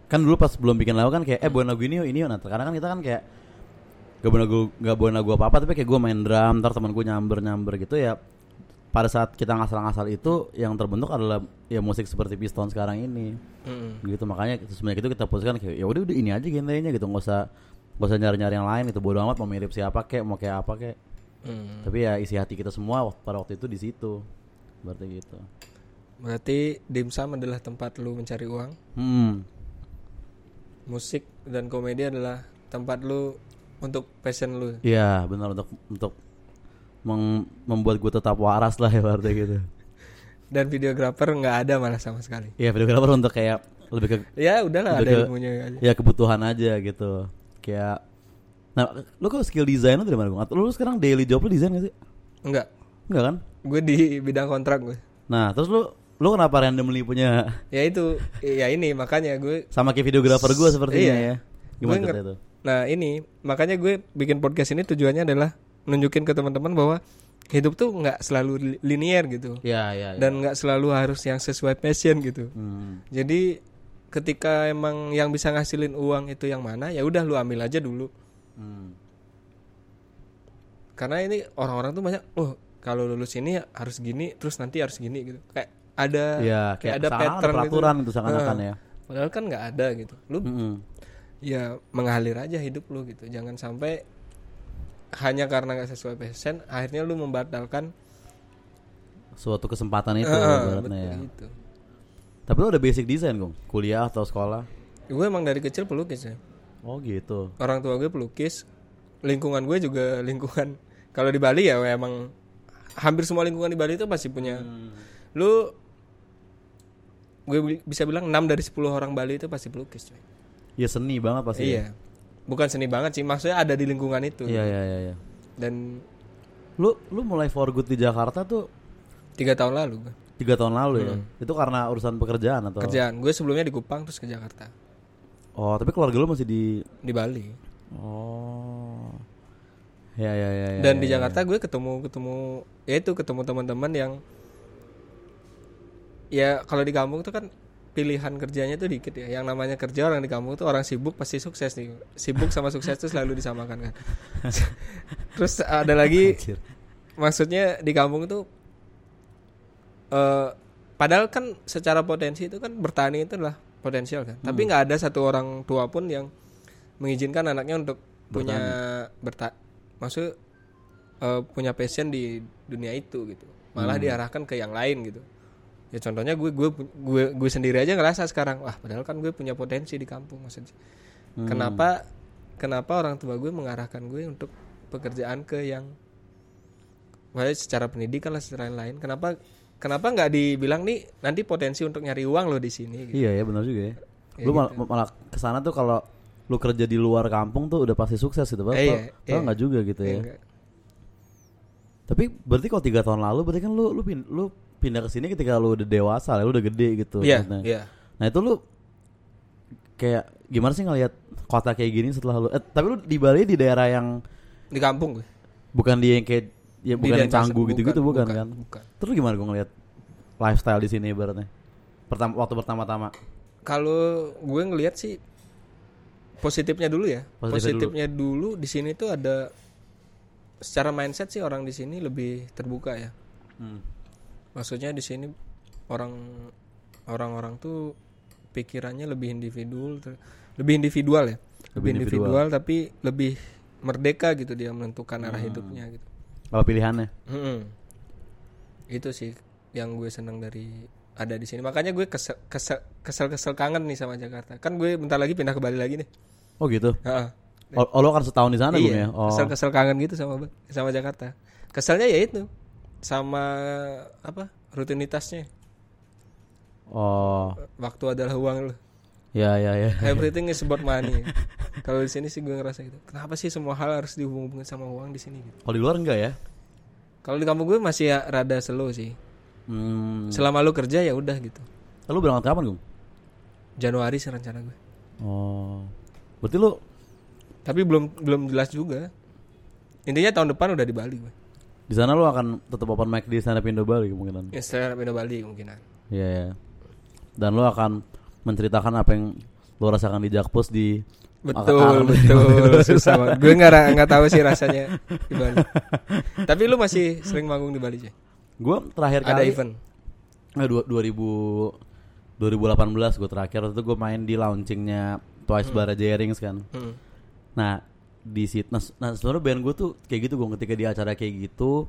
kan dulu pas belum bikin lagu kan kayak eh buat lagu ini yuk ini yuk. Nah karena kan kita kan kayak gak buat lagu gak buat lagu apa apa tapi kayak gue main drum ntar teman gue nyamber nyamber gitu ya pada saat kita ngasal-ngasal itu yang terbentuk adalah ya musik seperti Piston sekarang ini. Mm-mm. gitu makanya sebenarnya itu kita putuskan kayak ya udah udah ini aja genrenya gitu. Nggak usah nggak usah nyari-nyari yang lain itu bodo amat mau mirip siapa kek mau kayak apa kek. Hmm. tapi ya isi hati kita semua waktu- pada waktu itu di situ. Berarti gitu. Berarti dimsum adalah tempat lu mencari uang? Hmm. Musik dan komedi adalah tempat lu untuk passion lu? Iya benar untuk untuk membuat gue tetap waras lah <laughs> ya berarti gitu. dan videografer nggak ada malah sama sekali Iya videografer untuk kayak lebih ke ya udahlah ada ke- ilmunya aja ya kebutuhan aja gitu. Kayak nah lu kok skill desain dari mana gue? Atau lu sekarang daily job lu desain gak sih? enggak Enggak kan? gue di bidang kontrak gue Nah terus lu lu kenapa randomly punya ya itu ya ini makanya gue sama kayak videografer gue sepertinya Iya. ya? Gue Gimana cerita itu? Nah ini makanya gue bikin podcast ini tujuannya adalah nunjukin ke teman-teman bahwa hidup tuh nggak selalu li- linear gitu Iya iya. iya. dan nggak selalu harus yang sesuai passion gitu. Hmm. Jadi ketika emang yang bisa ngasilin uang itu yang mana ya udah lu ambil aja dulu. Hmm. Karena ini orang-orang tuh banyak, oh kalau lulus ini harus gini, terus nanti harus gini gitu. Kayak ada Iya kayak, kayak, ada pattern peraturan gitu. gitu seakan-akan ya. Padahal kan nggak ada gitu. Lu Mm-mm. ya mengalir aja hidup lu gitu jangan sampai hanya karena nggak sesuai passion akhirnya lu membatalkan Suatu kesempatan itu betul ya. gitu. Tapi lu udah basic desain Gong? Kuliah atau sekolah? gue emang dari kecil pelukis ya Oh gitu. orang tua gue pelukis lingkungan gue juga <laughs> lingkungan kalau di Bali ya emang hampir semua lingkungan di Bali itu pasti punya lu gue bi- bisa bilang 6 dari 10 orang Bali itu pasti pelukis cuy. Ya seni banget pasti. ya? Bukan seni banget sih maksudnya ada di lingkungan itu Iya iya iya. iya. dan Lu lu mulai for good di Jakarta tuh tiga tahun lalu tiga tahun lalu ya. Itu karena urusan pekerjaan atau? kerjaan gue sebelumnya di Kupang terus ke Jakarta Oh tapi keluarga lu masih di. di Bali Oh. Ya ya ya. ya, dan ya, di ya. Jakarta gue ketemu ketemu ya itu ketemu teman-teman yang ya kalau di kampung tuh kan pilihan kerjanya tuh dikit ya. Yang namanya kerja orang di kampung tuh orang sibuk pasti sukses nih. Sibuk sama sukses tuh selalu disamakan kan. <laughs> Terus ada lagi Anjir. maksudnya di kampung tuh eh padahal kan secara potensi itu kan bertani itu adalah potensial kan. Tapi nggak ada satu orang tua pun yang mengizinkan anaknya untuk punya berta maksud eh, punya passion di dunia itu gitu. Malah diarahkan ke yang lain gitu ya contohnya gue gue gue gue sendiri aja ngerasa sekarang wah padahal kan gue punya potensi di kampung maksudnya kenapa kenapa orang tua gue mengarahkan gue untuk pekerjaan ke yang Wah, secara pendidikan lah secara lain kenapa kenapa nggak dibilang nih nanti potensi untuk nyari uang lo di sini gitu. Iya ya benar juga ya. Ya Lu mal- gitu. malah ke sana tuh kalau lu kerja di luar kampung tuh udah pasti sukses gitu Eh, iya, iya. nggak juga gitu Iya, ya enggak. tapi berarti kalau tiga tahun lalu berarti kan lu lu pin- lu pindah ke sini ketika lu udah dewasa lu udah gede gitu Iya, maksudnya. iya. nah itu lu kayak gimana sih ngelihat kota kayak gini setelah lu eh, tapi lu di Bali di daerah yang Di kampung gue. bukan di yang kayak ya Di bukan yang canggu gitu-gitu bukan, bukan, kan Bukan. terus gimana gua ngelihat lifestyle di sini ibaratnya pertama waktu pertama-tama Kalau gue ngelihat sih positifnya dulu ya. Positifnya Positifnya, dulu. di sini tuh ada secara mindset sih orang di sini lebih terbuka ya. Hmm. Maksudnya di sini orang orang-orang tuh pikirannya lebih individual, lebih individual ya. Lebih individual, tapi lebih merdeka gitu dia menentukan arah hidupnya gitu. apa pilihannya Mm-mm. Itu sih yang gue senang dari ada di sini. Makanya gue kesel kesel kesel, kesel kangen nih sama Jakarta. Kan gue bentar lagi pindah ke Bali lagi nih. oh gitu Heeh. oh, oh, lo kan setahun di sana Bung, ya iya. oh Kesel kesel kangen gitu sama sama Jakarta. Keselnya ya itu sama apa rutinitasnya. oh Waktu adalah uang loh. ya ya ya Everything is about money. <laughs> Kalau di sini sih gue ngerasa gitu. Kenapa sih semua hal harus dihubung-hubungin sama uang di sini gitu. kalau di luar enggak ya Kalau di kampung gue masih ya rada slow sih. hmm. Selama lu kerja ya udah gitu. lu berangkat kapan Gung? Januari sih rencana gue. oh berarti lu Tapi belum belum jelas juga. Intinya tahun depan udah di Bali gue. Di sana lu akan tetap open mic di stand up Indo Bali kemungkinan Ya setelah pindah Bali kemungkinan. Iya ya. Dan lu akan menceritakan apa yang lu rasakan di Jakpus di Betul, betul. <laughs> Susah banget. Gue nggak nggak tahu sih rasanya di Bali. Tapi lu masih sering manggung di Bali sih? Gue terakhir Ada kali event. eh, dua- 2000 2018 gue terakhir waktu itu gue main di launchingnya Twice Bara Jerings kan. Hmm. Nah di situ, nah, nah sebenarnya band gue tuh kayak gitu gue ketika di acara kayak gitu,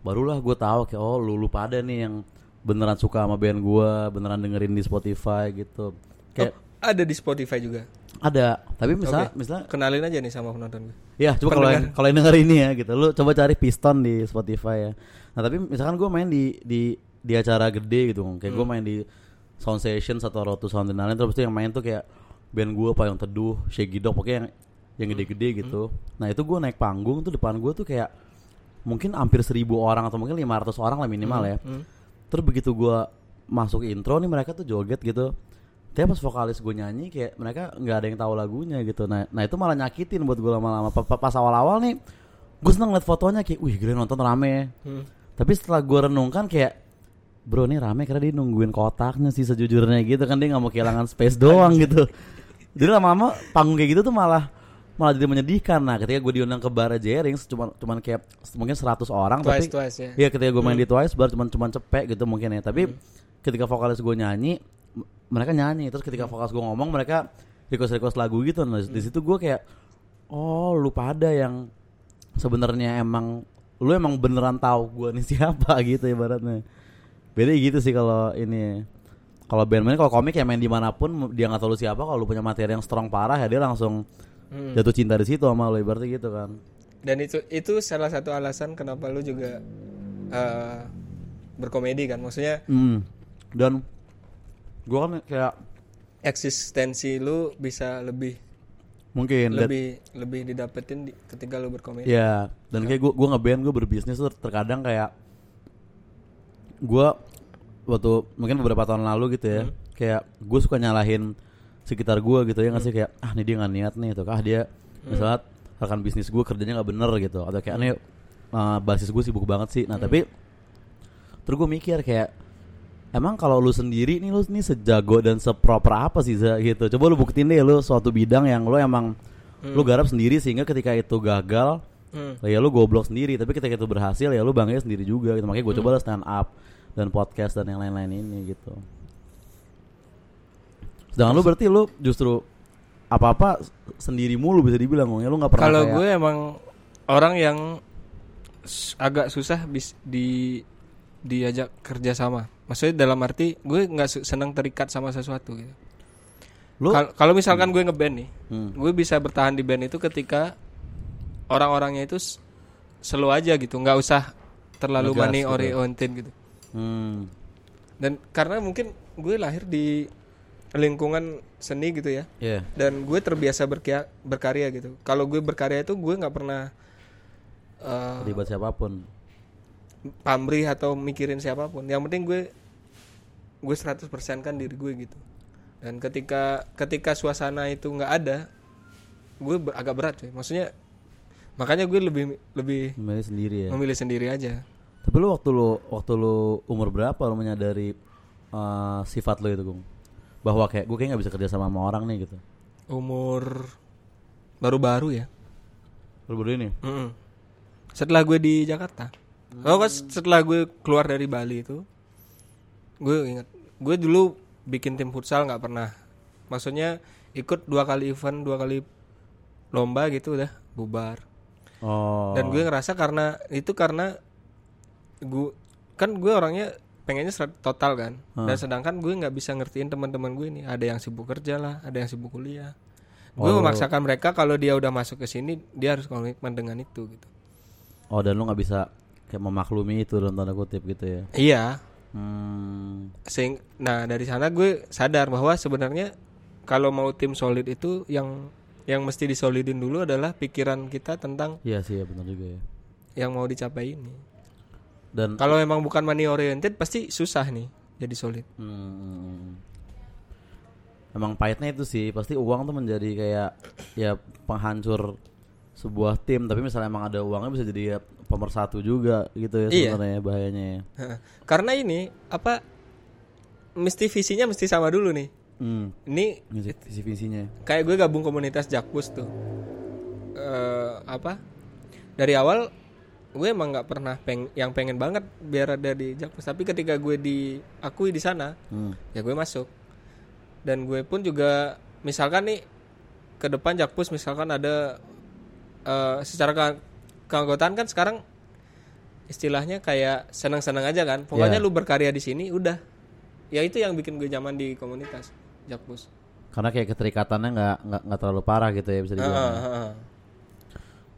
barulah gue tahu kayak oh lu lu pada nih yang beneran suka sama band gue, beneran dengerin di Spotify gitu. Kayak Oh, ada di Spotify juga. ada, tapi misalnya Oke. misalnya Kenalin aja nih sama penonton gue. Ya, coba kalau yang kalau yang denger ini ya gitu. Lu coba cari Piston di Spotify ya. Nah, tapi misalkan gue main di di di acara gede gitu, kayak gue main di Sound Session atau Road to Sound and lain terus itu yang main tuh kayak band gue apa yang teduh, Shaggy Dog, pokoknya yang yang gede-gede gitu. Nah, itu gue naik panggung tuh depan gue tuh kayak mungkin hampir seribu orang atau mungkin 500 orang lah minimal ya. Hmm. Terus begitu gue masuk intro nih mereka tuh joget gitu. Tapi pas vokalis gue nyanyi kayak mereka nggak ada yang tahu lagunya gitu. Nah, nah itu malah nyakitin buat gue lama-lama. Pa- pa- Pas awal-awal nih, gue seneng liat fotonya kayak, wih gila nonton rame. Hmm. Tapi setelah gue renungkan kayak, bro ini rame karena dia nungguin kotaknya sih sejujurnya gitu kan dia nggak mau kehilangan space <laughs> doang gitu. Jadi lama-lama panggung kayak gitu tuh malah malah jadi menyedihkan. Nah, ketika gue diundang ke Bara Jerings cuman cuman kayak mungkin 100 orang Twice, tapi twice ya. Iya ketika gue main di Twice baru cuman cuman cepet gitu mungkin ya. Tapi ketika vokalis gue nyanyi mereka nyanyi terus ketika vokalis gue ngomong mereka request request lagu gitu. Nah di situ gue kayak oh lu pada yang sebenarnya emang lu emang beneran tahu gue nih <laughs> siapa gitu ibaratnya. Beda gitu sih kalau ini. Kalau band main kalau komik ya main di mana pun dia nggak tahu lu siapa kalau lu punya materi yang strong parah ya dia langsung Hmm. jatuh cinta di situ sama lu ibaratnya gitu kan. Dan itu itu salah satu alasan kenapa lu juga eh, berkomedi kan. Maksudnya Hmm. Dan gue kan kayak eksistensi lu bisa lebih mungkin lebih lebih didapetin di, ketika lu berkomedi. Ya, dan kayak gue gue ngeband gue berbisnis tuh terkadang kayak gue waktu mungkin beberapa tahun lalu gitu ya, kayak gue suka nyalahin sekitar gue gitu ya nggak sih? Kayak ah nih dia nggak niat nih tuh ah dia misalnya rekan bisnis gue kerjanya nggak bener gitu. Atau kayak nih uh, basis gue sibuk banget sih. Nah tapi terus gue mikir kayak emang kalau lu sendiri nih lu nih sejago dan seproper apa sih Za, gitu. Coba lu buktiin deh lu suatu bidang yang lu emang lu garap sendiri sehingga ketika itu gagal Hmm. ya lu goblok sendiri. Tapi ketika itu berhasil ya lu bangga sendiri juga gitu. Makanya gue coba lah stand up dan podcast dan yang lain-lain ini gitu sedangkan lu berarti lu justru apa-apa sendiri mulu bisa dibilang Gong, ya lu nggak pernah Kalau gue emang orang yang agak susah bis di diajak kerja sama. Maksudnya dalam arti gue nggak senang terikat sama sesuatu gitu. Kalau misalkan gue ngeband nih, Hmm. gue bisa bertahan di band itu ketika orang-orangnya itu slow aja gitu, nggak usah terlalu Ngegas money gitu. oriented gitu. hmm. Dan karena mungkin gue lahir di lingkungan seni gitu ya Iya. dan gue terbiasa berkia- berkarya gitu kalau gue berkarya itu gue nggak pernah Terlibat siapa pun. pamrih atau mikirin siapa pun yang penting gue gue 100% kan diri gue gitu dan ketika ketika suasana itu nggak ada gue ber- agak berat cuy maksudnya makanya gue lebih lebih Memilih sendiri ya. memilih sendiri aja Tapi lu waktu lu waktu lu umur berapa lu menyadari eh, sifat lu itu, Gung? Bahwa kayak gue kayak nggak bisa kerja sama sama orang nih gitu. umur baru-baru ya Baru-baru ini. Mm-mm. setelah gue di Jakarta oh kan setelah gue keluar dari Bali itu gue ingat gue dulu bikin tim futsal nggak pernah maksudnya ikut dua kali event dua kali lomba gitu udah bubar Oh. dan gue ngerasa karena itu karena gue kan gue orangnya pengennya serat- total kan dan sedangkan gue nggak bisa ngertiin teman-teman gue ini ada yang sibuk kerja lah ada yang sibuk kuliah gue memaksakan mereka kalau dia udah masuk ke sini dia harus komitmen dengan itu gitu Oh, dan lu nggak bisa kayak memaklumi itu dalam tanda kutip gitu ya. iya Hmm. Sehing, nah dari sana gue sadar bahwa sebenarnya kalau mau tim solid itu yang yang mesti disolidin dulu adalah pikiran kita tentang Iya sih, ya benar juga ya. yang mau dicapai ini. Dan Kalau emang bukan money oriented pasti susah nih jadi solid. Hmm. Emang pahitnya itu sih, pasti uang tuh menjadi kayak ya penghancur sebuah tim, tapi misalnya emang ada uangnya bisa jadi ya pemersatu juga gitu ya Iya. sebenarnya bahayanya ya. Karena ini apa mesti visinya mesti sama dulu nih. Hmm. Ini Visi, visi visinya. kayak gue gabung komunitas Jakpus tuh. Eh apa? Dari awal gue emang nggak pernah peng yang pengen banget biar ada di Jakpus, tapi ketika gue diakui di sana, Hmm. ya gue masuk. Dan gue pun juga misalkan nih ke depan Jakpus misalkan ada eh secara ke- keanggotaan kan sekarang istilahnya kayak senang-senang aja kan. Pokoknya Ya. lu berkarya di sini udah. Ya itu yang bikin gue nyaman di komunitas Jakpus. Karena kayak keterikatannya nggak nggak terlalu parah gitu ya bisa dibilang. Heeh, ya. heeh.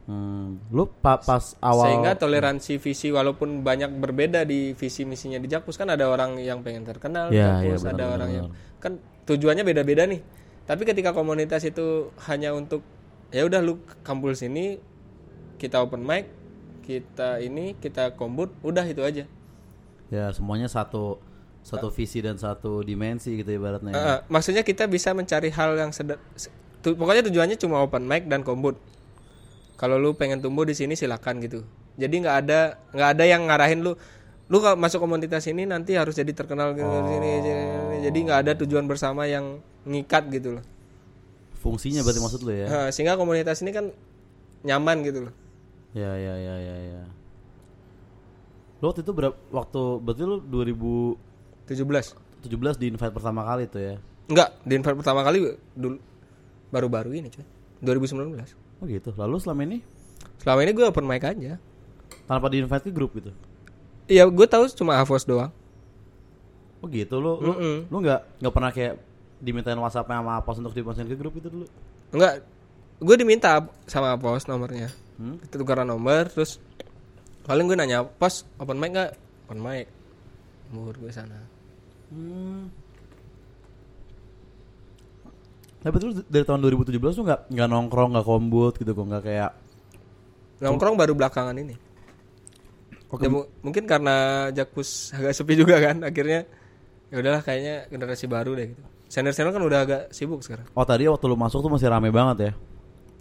Hmm. Lu pa- pas awal Sehingga toleransi visi walaupun banyak berbeda di visi misinya di Jakpus kan ada orang yang pengen terkenal Ya, Jakpus, ya, ada benar, orang benar, yang kan tujuannya beda-beda nih. Tapi ketika komunitas itu hanya untuk ya udah lu kampul sini kita open mic, kita ini kita kombut, udah itu aja. ya semuanya satu satu visi dan satu dimensi gitu ibaratnya. Eh, maksudnya kita bisa mencari hal yang seder se- tu- pokoknya tujuannya cuma open mic dan kombut. Kalau lu pengen tumbuh di sini silakan gitu. Jadi nggak ada nggak ada yang ngarahin lu lu kalau masuk komunitas ini nanti harus jadi terkenal gitu di sini, jadi nggak ada tujuan bersama yang ngikat gitu loh. Fungsinya berarti maksud lu ya? Eh, sehingga komunitas ini kan nyaman gitu loh. Ya ya ya ya ya. Lu waktu itu berapa waktu berarti lu 2017 17. di invite pertama kali tuh ya. Enggak, di invite pertama kali dulu baru-baru ini cuy. 2019. Oh gitu. Lalu selama ini Selama ini gue open mic aja. tanpa di invite ke grup gitu. Iya, gue tahu cuma Avos doang. Oh gitu lu lu Mm-mm. lu nggak nggak pernah kayak dimintain WhatsApp-nya sama apa untuk dimasukin ke grup itu dulu. Enggak, gue diminta sama pos nomornya. Hmm? Kita tukeran nomor, terus paling gue nanya pos open mic nggak? Open mic. Umur gue sana. Hmm. Tapi terus dari tahun 2017 lu nggak nggak nongkrong nggak kombut gitu kok nggak kayak Nongkrong baru belakangan ini. Oke. Ya, mu- mungkin karena Jakpus agak sepi juga kan, akhirnya ya udahlah kayaknya generasi baru deh gitu. Senior-senior kan udah agak sibuk sekarang. Oh tadi waktu lu masuk tuh masih rame banget ya.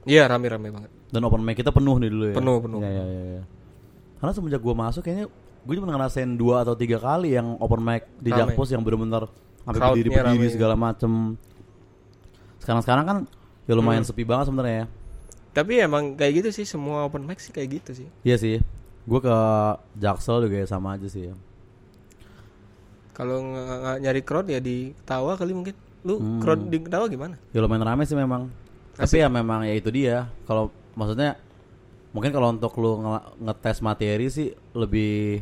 Iya rame-rame banget. Dan open mic kita penuh nih dulu ya. Penuh, penuh. Iya iya iya. ya. Karena semenjak gua masuk kayaknya gue cuma ngerasain dua atau tiga kali yang open mic di Rame. Jakpus yang bener-bener sampai Crowdnya berdiri berdiri rame. segala macem. Sekarang sekarang kan ya lumayan Hmm. sepi banget sebenarnya ya. Tapi emang kayak gitu sih semua open mic sih kayak gitu sih. Iya sih. Gue ke Jaksel juga ya sama aja sih ya. Kalau nyari crowd ya di Tawa kali mungkin. Lu Hmm. crowd di Tawa gimana? Ya lumayan rame sih memang. Tapi ya memang ya itu dia. Kalau maksudnya mungkin kalau untuk lu nge- ngetes materi sih lebih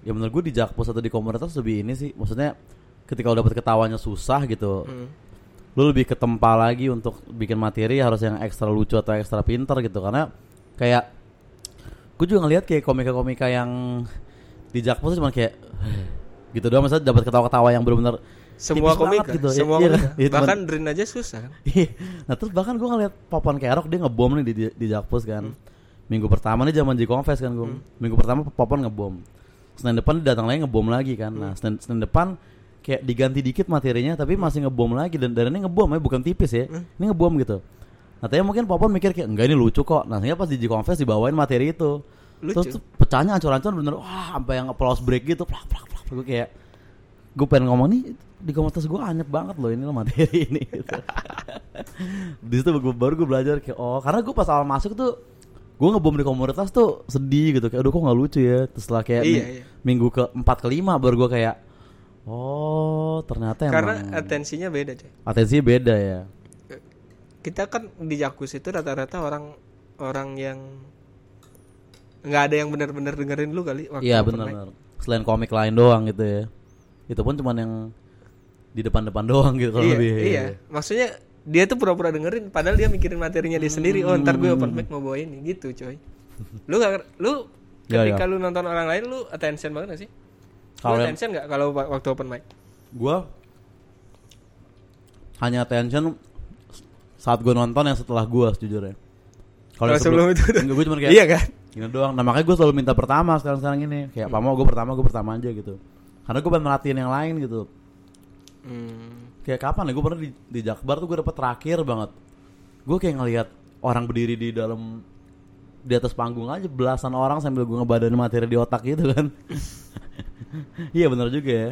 ya menurut gue di Jakpus atau di komunitas lebih ini sih. Maksudnya ketika udah dapet ketawanya susah gitu. Hmm. Lu lebih ketempa lagi untuk bikin materi harus yang ekstra lucu atau ekstra pinter gitu karena kayak gue juga ngelihat kayak komika-komika yang di Jakpus cuma kayak <sighs> gitu doang misalnya dapat ketawa-ketawa yang benar-benar semua komik gitu. semua Iya, komik kan? Iya, bahkan Drin aja susah kan Iya. nah terus bahkan gue ngeliat Popon Kerok dia ngebom nih di, di, di Jakpus kan. Minggu pertama nih zaman J Confess kan gue. Minggu pertama Popon ngebom. Senin depan dia datang lagi ngebom lagi kan. Nah Senin, Senin depan kayak diganti dikit materinya tapi masih ngebom lagi dan dan ini ngebom ya bukan tipis ya. Ini ngebom gitu. Nah mungkin Popon mikir kayak enggak ini lucu kok. Nah sehingga pas di J Confess dibawain materi itu. Lucu. Terus tuh pecahnya ancur-ancur bener wah sampai yang applause break gitu. Plak plak plak. Gue kayak gue pengen ngomong nih di komunitas gue anyep banget loh ini loh materi <laughs> ini gitu. di situ gue baru gue belajar kayak oh karena gue pas awal masuk tuh gue ngebom di komunitas tuh sedih gitu kayak aduh kok nggak lucu ya terus setelah kayak Iya, mi- iya. minggu ke empat ke lima baru gue kayak oh ternyata karena emang atensinya beda coy atensinya beda ya? Kita kan di Jakus itu rata-rata orang orang yang nggak ada yang benar-benar dengerin lu kali waktu iya benar selain komik lain doang gitu ya. Itu pun cuman yang di depan-depan doang gitu kalau iya, lebih. iya. Maksudnya dia tuh pura-pura dengerin padahal dia mikirin materinya dia sendiri. Oh ntar gue open mic mau bawa ini. Gitu coy. Lu gak lu Ya, ketika ya. lu nonton orang lain lu attention banget gak sih lu attention nggak kalau wa- waktu open mic? Gue hanya attention saat gue nonton yang setelah gue sejujurnya. Kalau sebelum itu udah- gue cuma kayak iya kan? gini doang. Nah makanya gue selalu minta pertama sekarang sekarang ini. Kayak apa mau gue pertama gue pertama aja gitu. Karena gue pengen merhatiin yang lain gitu. Hmm. kayak kapan ya? Gue pernah di, di Jakbar tuh gue dapet terakhir banget. Gue kayak ngelihat orang berdiri di dalam di atas panggung aja belasan orang sambil gue ngebadain materi di otak gitu kan <laughs> <laughs> iya bener juga ya.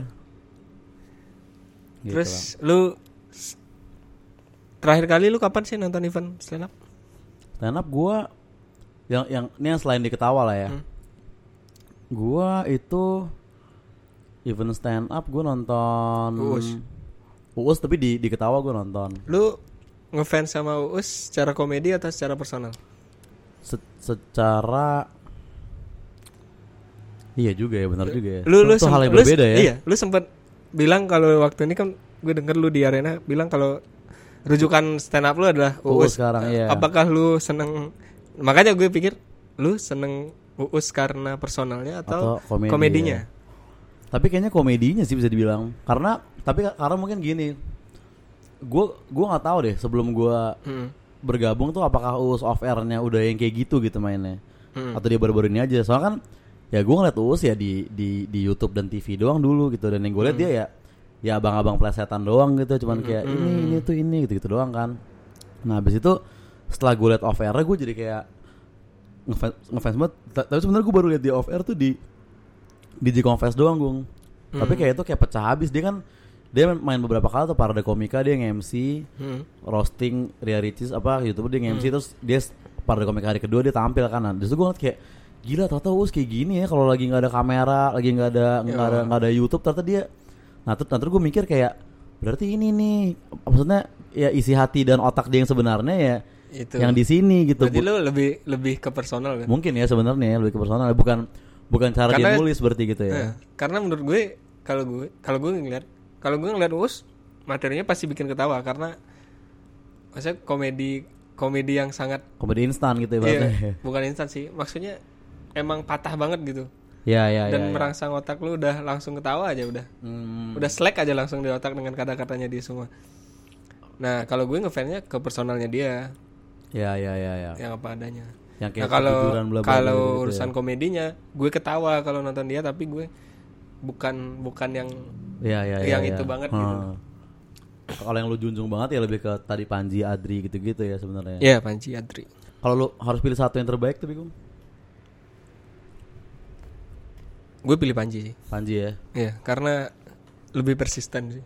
Gitu terus lu s- terakhir kali lu kapan sih nonton event stand up? Stand up gue yang yang ini yang selain diketawa lah ya. Hmm. gue itu event stand up gue nonton Uus. Uus tapi di di ketawa gue nonton. Lu ngefans sama Uus secara komedi atau secara personal? Se- secara iya juga ya benar juga ya lu lu itu hal yang lu- berbeda ya iya lu sempet bilang kalau waktu ini kan gue denger lu di arena bilang kalau rujukan stand up lu adalah Uus Uus, sekarang, iya. apakah lu seneng makanya gue pikir lu seneng Uus karena personalnya atau, Atau komedi, komedinya ya. tapi kayaknya komedinya sih bisa dibilang karena tapi karena mungkin gini gue gue nggak tahu deh sebelum gue Hmm. bergabung tuh apakah Uus off airnya udah yang kayak gitu gitu mainnya Hmm. atau dia baru-baru ini aja soalnya kan ya gue ngeliat Uus ya di di di YouTube dan TV doang dulu gitu. Dan yang gue liat Hmm. dia ya ya abang-abang plesetan doang gitu. Cuman kayak Hmm. ini ini tuh ini gitu gitu doang kan. Nah habis itu setelah gue liat off air gue jadi kayak ngefans ngefans banget. Ta- tapi sebenarnya gue baru liat dia off air tuh di di J Confess doang gung. Tapi Hmm. kayak itu kayak pecah habis. Dia kan dia main beberapa kali tuh parade komika dia nge-MC Hmm. roasting Ria Ricis apa youtuber dia nge-MC terus dia s- pada komik hari kedua dia tampil kan. Nah, di situ gue ngeliat kayak gila ternyata us kayak gini ya kalau lagi nggak ada kamera lagi nggak ada nggak ada nggak ada YouTube ternyata dia nah terus, nah, terus gue mikir kayak berarti ini nih maksudnya ya isi hati dan otak dia yang sebenarnya ya itu. yang di sini gitu. Berarti lu lebih lebih ke personal kan? Mungkin ya sebenarnya ya, lebih ke personal bukan bukan cara dia Karena- nulis berarti gitu ya. Eh, karena menurut gue kalau gue kalau gue ngeliat kalau gue ngeliat Uus materinya pasti bikin ketawa karena maksudnya komedi komedi yang sangat komedi instan gitu ya iya, bukan instan sih maksudnya emang patah banget gitu ya ya dan ya, ya. merangsang otak lu udah langsung ketawa aja udah Hmm, udah slack aja langsung di otak dengan kata-katanya dia semua nah kalau gue ngefansnya ke personalnya dia ya ya ya ya yang apa adanya yang nah kayak kalau bla bla kalau gitu ya. urusan komedinya gue ketawa kalau nonton dia tapi gue bukan bukan yang ya ya ya yang ya. itu banget Hmm. gitu Kalau yang lu junjung banget ya lebih ke tadi Panji, Adri gitu-gitu ya sebenarnya. ya Panji Adri Kalau lu harus pilih satu yang terbaik tuh Bigum? Gue pilih Panji sih. Panji ya. ya karena lebih persisten sih.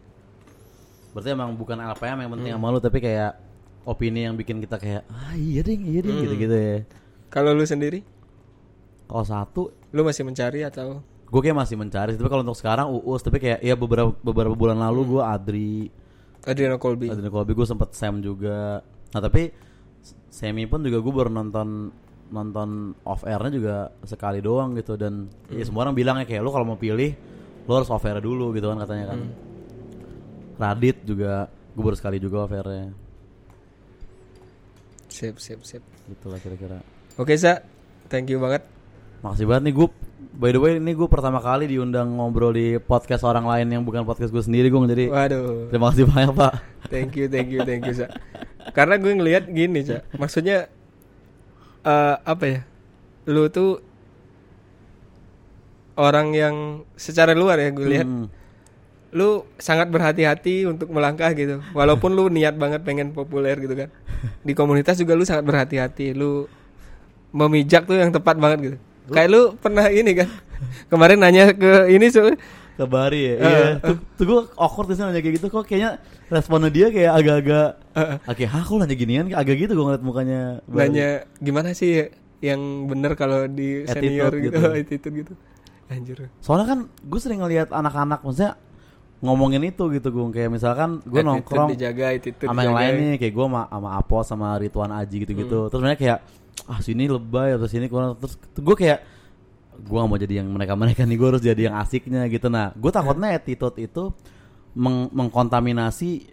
Berarti emang bukan LPM yang penting sama lu tapi kayak opini yang bikin kita kayak ah iya ding, iya ding gitu-gitu ya. kalau lu sendiri? Kalau satu lu masih mencari atau? gue kayak masih mencari tapi kalau untuk sekarang Uus tapi kayak ya beberapa beberapa bulan lalu gue Adri. Adriano Colby. Adrian Colby gue sempet Sam juga. Nah tapi Semi pun juga gue baru nonton nonton off airnya juga sekali doang gitu. Dan ya semua orang bilang ya kayak lu kalau mau pilih lu harus off air dulu gitu kan katanya kan. Radit juga gue baru sekali juga off airnya. Sip sip sip. Gitu lah kira-kira. Oke Za thank you banget. Makasih banget nih gue By the way, ini gue pertama kali diundang ngobrol di podcast orang lain yang bukan podcast gue sendiri, gue jadi Waduh. terima kasih banyak pak. Thank you, thank you, thank you, Sa. Karena gue ngelihat gini, Sa. Maksudnya eh apa ya? Lu tuh orang yang secara luar ya gue lihat Hmm. lu sangat berhati-hati untuk melangkah gitu. Walaupun lu niat banget pengen populer gitu kan. <laughs> Di komunitas juga lu sangat berhati-hati. Lu memijak tuh yang tepat banget gitu. Kayak lu pernah ini kan. Kemarin nanya ke ini so ke Bari ya. Iya. eh. Tuh, tuh gue awkward sih nanya kayak gitu kok kayaknya responnya dia kayak agak-agak Eh, eh. Oke, hah kok nanya ginian kayak agak gitu gue ngeliat mukanya Bari. nanya gimana sih yang bener kalau di Attitude senior gitu, gitu. attitude gitu. Anjir. Soalnya kan gue sering ngeliat anak-anak maksudnya ngomongin itu gitu gue kayak misalkan gue nongkrong dijaga, sama yang lain nih kayak gue sama, sama Apos sama Rituan Aji gitu-gitu. Hmm. Terus mereka kayak ah sini lebay atau sini kurang terus gue kayak gue gak mau jadi yang mereka-mereka nih gue harus jadi yang asiknya gitu. Nah, gue takutnya attitude itu meng- mengkontaminasi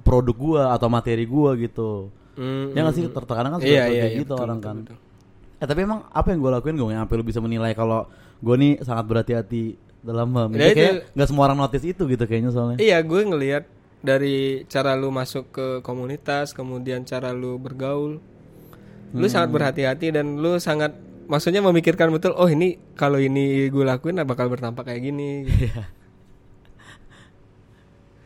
produk gue atau materi gue gitu. Hmm, Ya nggak sih terkadang kan suka Iya, kayak iya, iya, gitu betul, orang betul, kan. betul. Eh tapi emang apa yang gue lakuin gue yang sampai lu bisa menilai kalau gue nih sangat berhati-hati dalam Ya, memilih itu- kayak nggak semua orang notice itu gitu kayaknya soalnya. Iya, gue ngelihat dari cara lu masuk ke komunitas, kemudian cara lu bergaul, lu sangat Hmm. berhati-hati dan lu sangat, maksudnya memikirkan betul. Oh ini kalau ini gue lakuin bakal bertampak kayak gini. <laughs> gitu.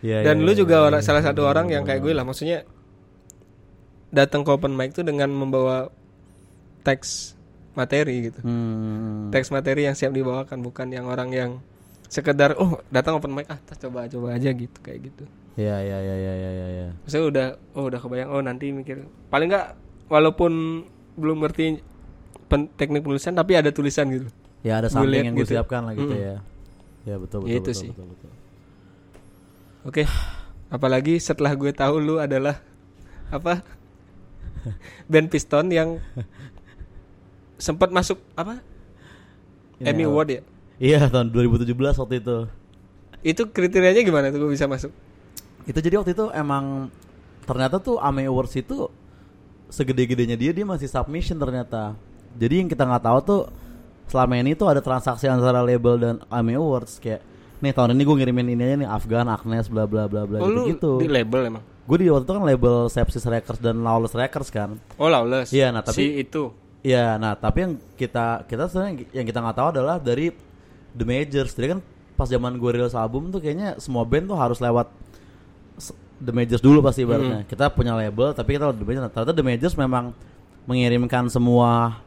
Iya, dan iya, lu iya, juga iya, orang iya, salah iya, satu iya, orang iya, yang kayak iya. gue lah, maksudnya datang ke open mic tuh dengan membawa teks materi gitu. Hmm. Teks materi yang siap dibawakan, bukan yang orang yang sekedar oh datang open mic ah coba coba aja gitu kayak gitu. Iya iya iya iya iya iya. iya. Saya udah oh udah kebayang oh nanti mikir paling nggak walaupun belum ngerti pen- teknik penulisan tapi ada tulisan gitu. Ya ada liat yang gue gitu. siapkan lah gitu Mm-mm. ya. Ya betul betul. Ya itu betul, sih. betul, betul. Oke. Apalagi setelah gue tahu lu adalah apa? <laughs> band Piston yang sempat masuk apa? Ini Emmy? Award ya. Iya tahun 2017 waktu itu. Itu kriterianya gimana tuh gue bisa masuk? Itu jadi waktu itu emang ternyata tuh AME Awards itu segede-gedenya dia dia masih submission ternyata. Jadi yang kita nggak tahu tuh selama ini tuh ada transaksi antara label dan AME Awards kayak nih tahun ini gue ngirimin ini aja nih Afgan, Agnes, bla bla bla bla Oh lu gitu. di label emang. Gue di waktu itu kan label Sepsis Records dan Lawless Records kan. Oh Lawless. Iya, nah, tapi- si itu. Iya, nah tapi yang kita kita sebenarnya yang kita nggak tahu adalah dari The Majors. Jadi kan pas zaman gue rilis album tuh kayaknya semua band tuh harus lewat The Majors dulu pasti ibaratnya. Kita punya label tapi kita lewat The Majors. Nah, ternyata The Majors memang mengirimkan semua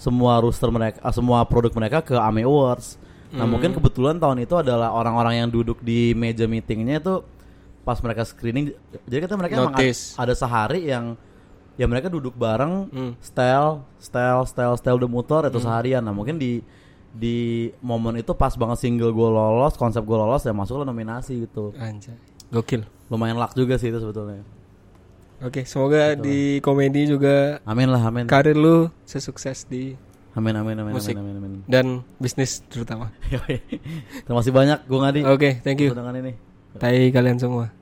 semua roster mereka, ah, semua produk mereka ke AME Awards. Nah Hmm. mungkin kebetulan tahun itu adalah orang-orang yang duduk di meja meetingnya itu pas mereka screening. Jadi kata mereka emang ada, sehari yang ya mereka duduk bareng Hmm. style style style style the motor itu seharian nah mungkin di di momen itu pas banget single gue lolos konsep gue lolos ya masuklah nominasi gitu Anjay. Gokil. lumayan luck juga sih itu sebetulnya Oke, semoga di komedi juga amin lah amin karir lu sesukses di amin amin amin Musik. amin amin amin dan bisnis terutama. <laughs> terima kasih banyak gue ngadi Oke, thank you. undangan ini Tai kalian semua.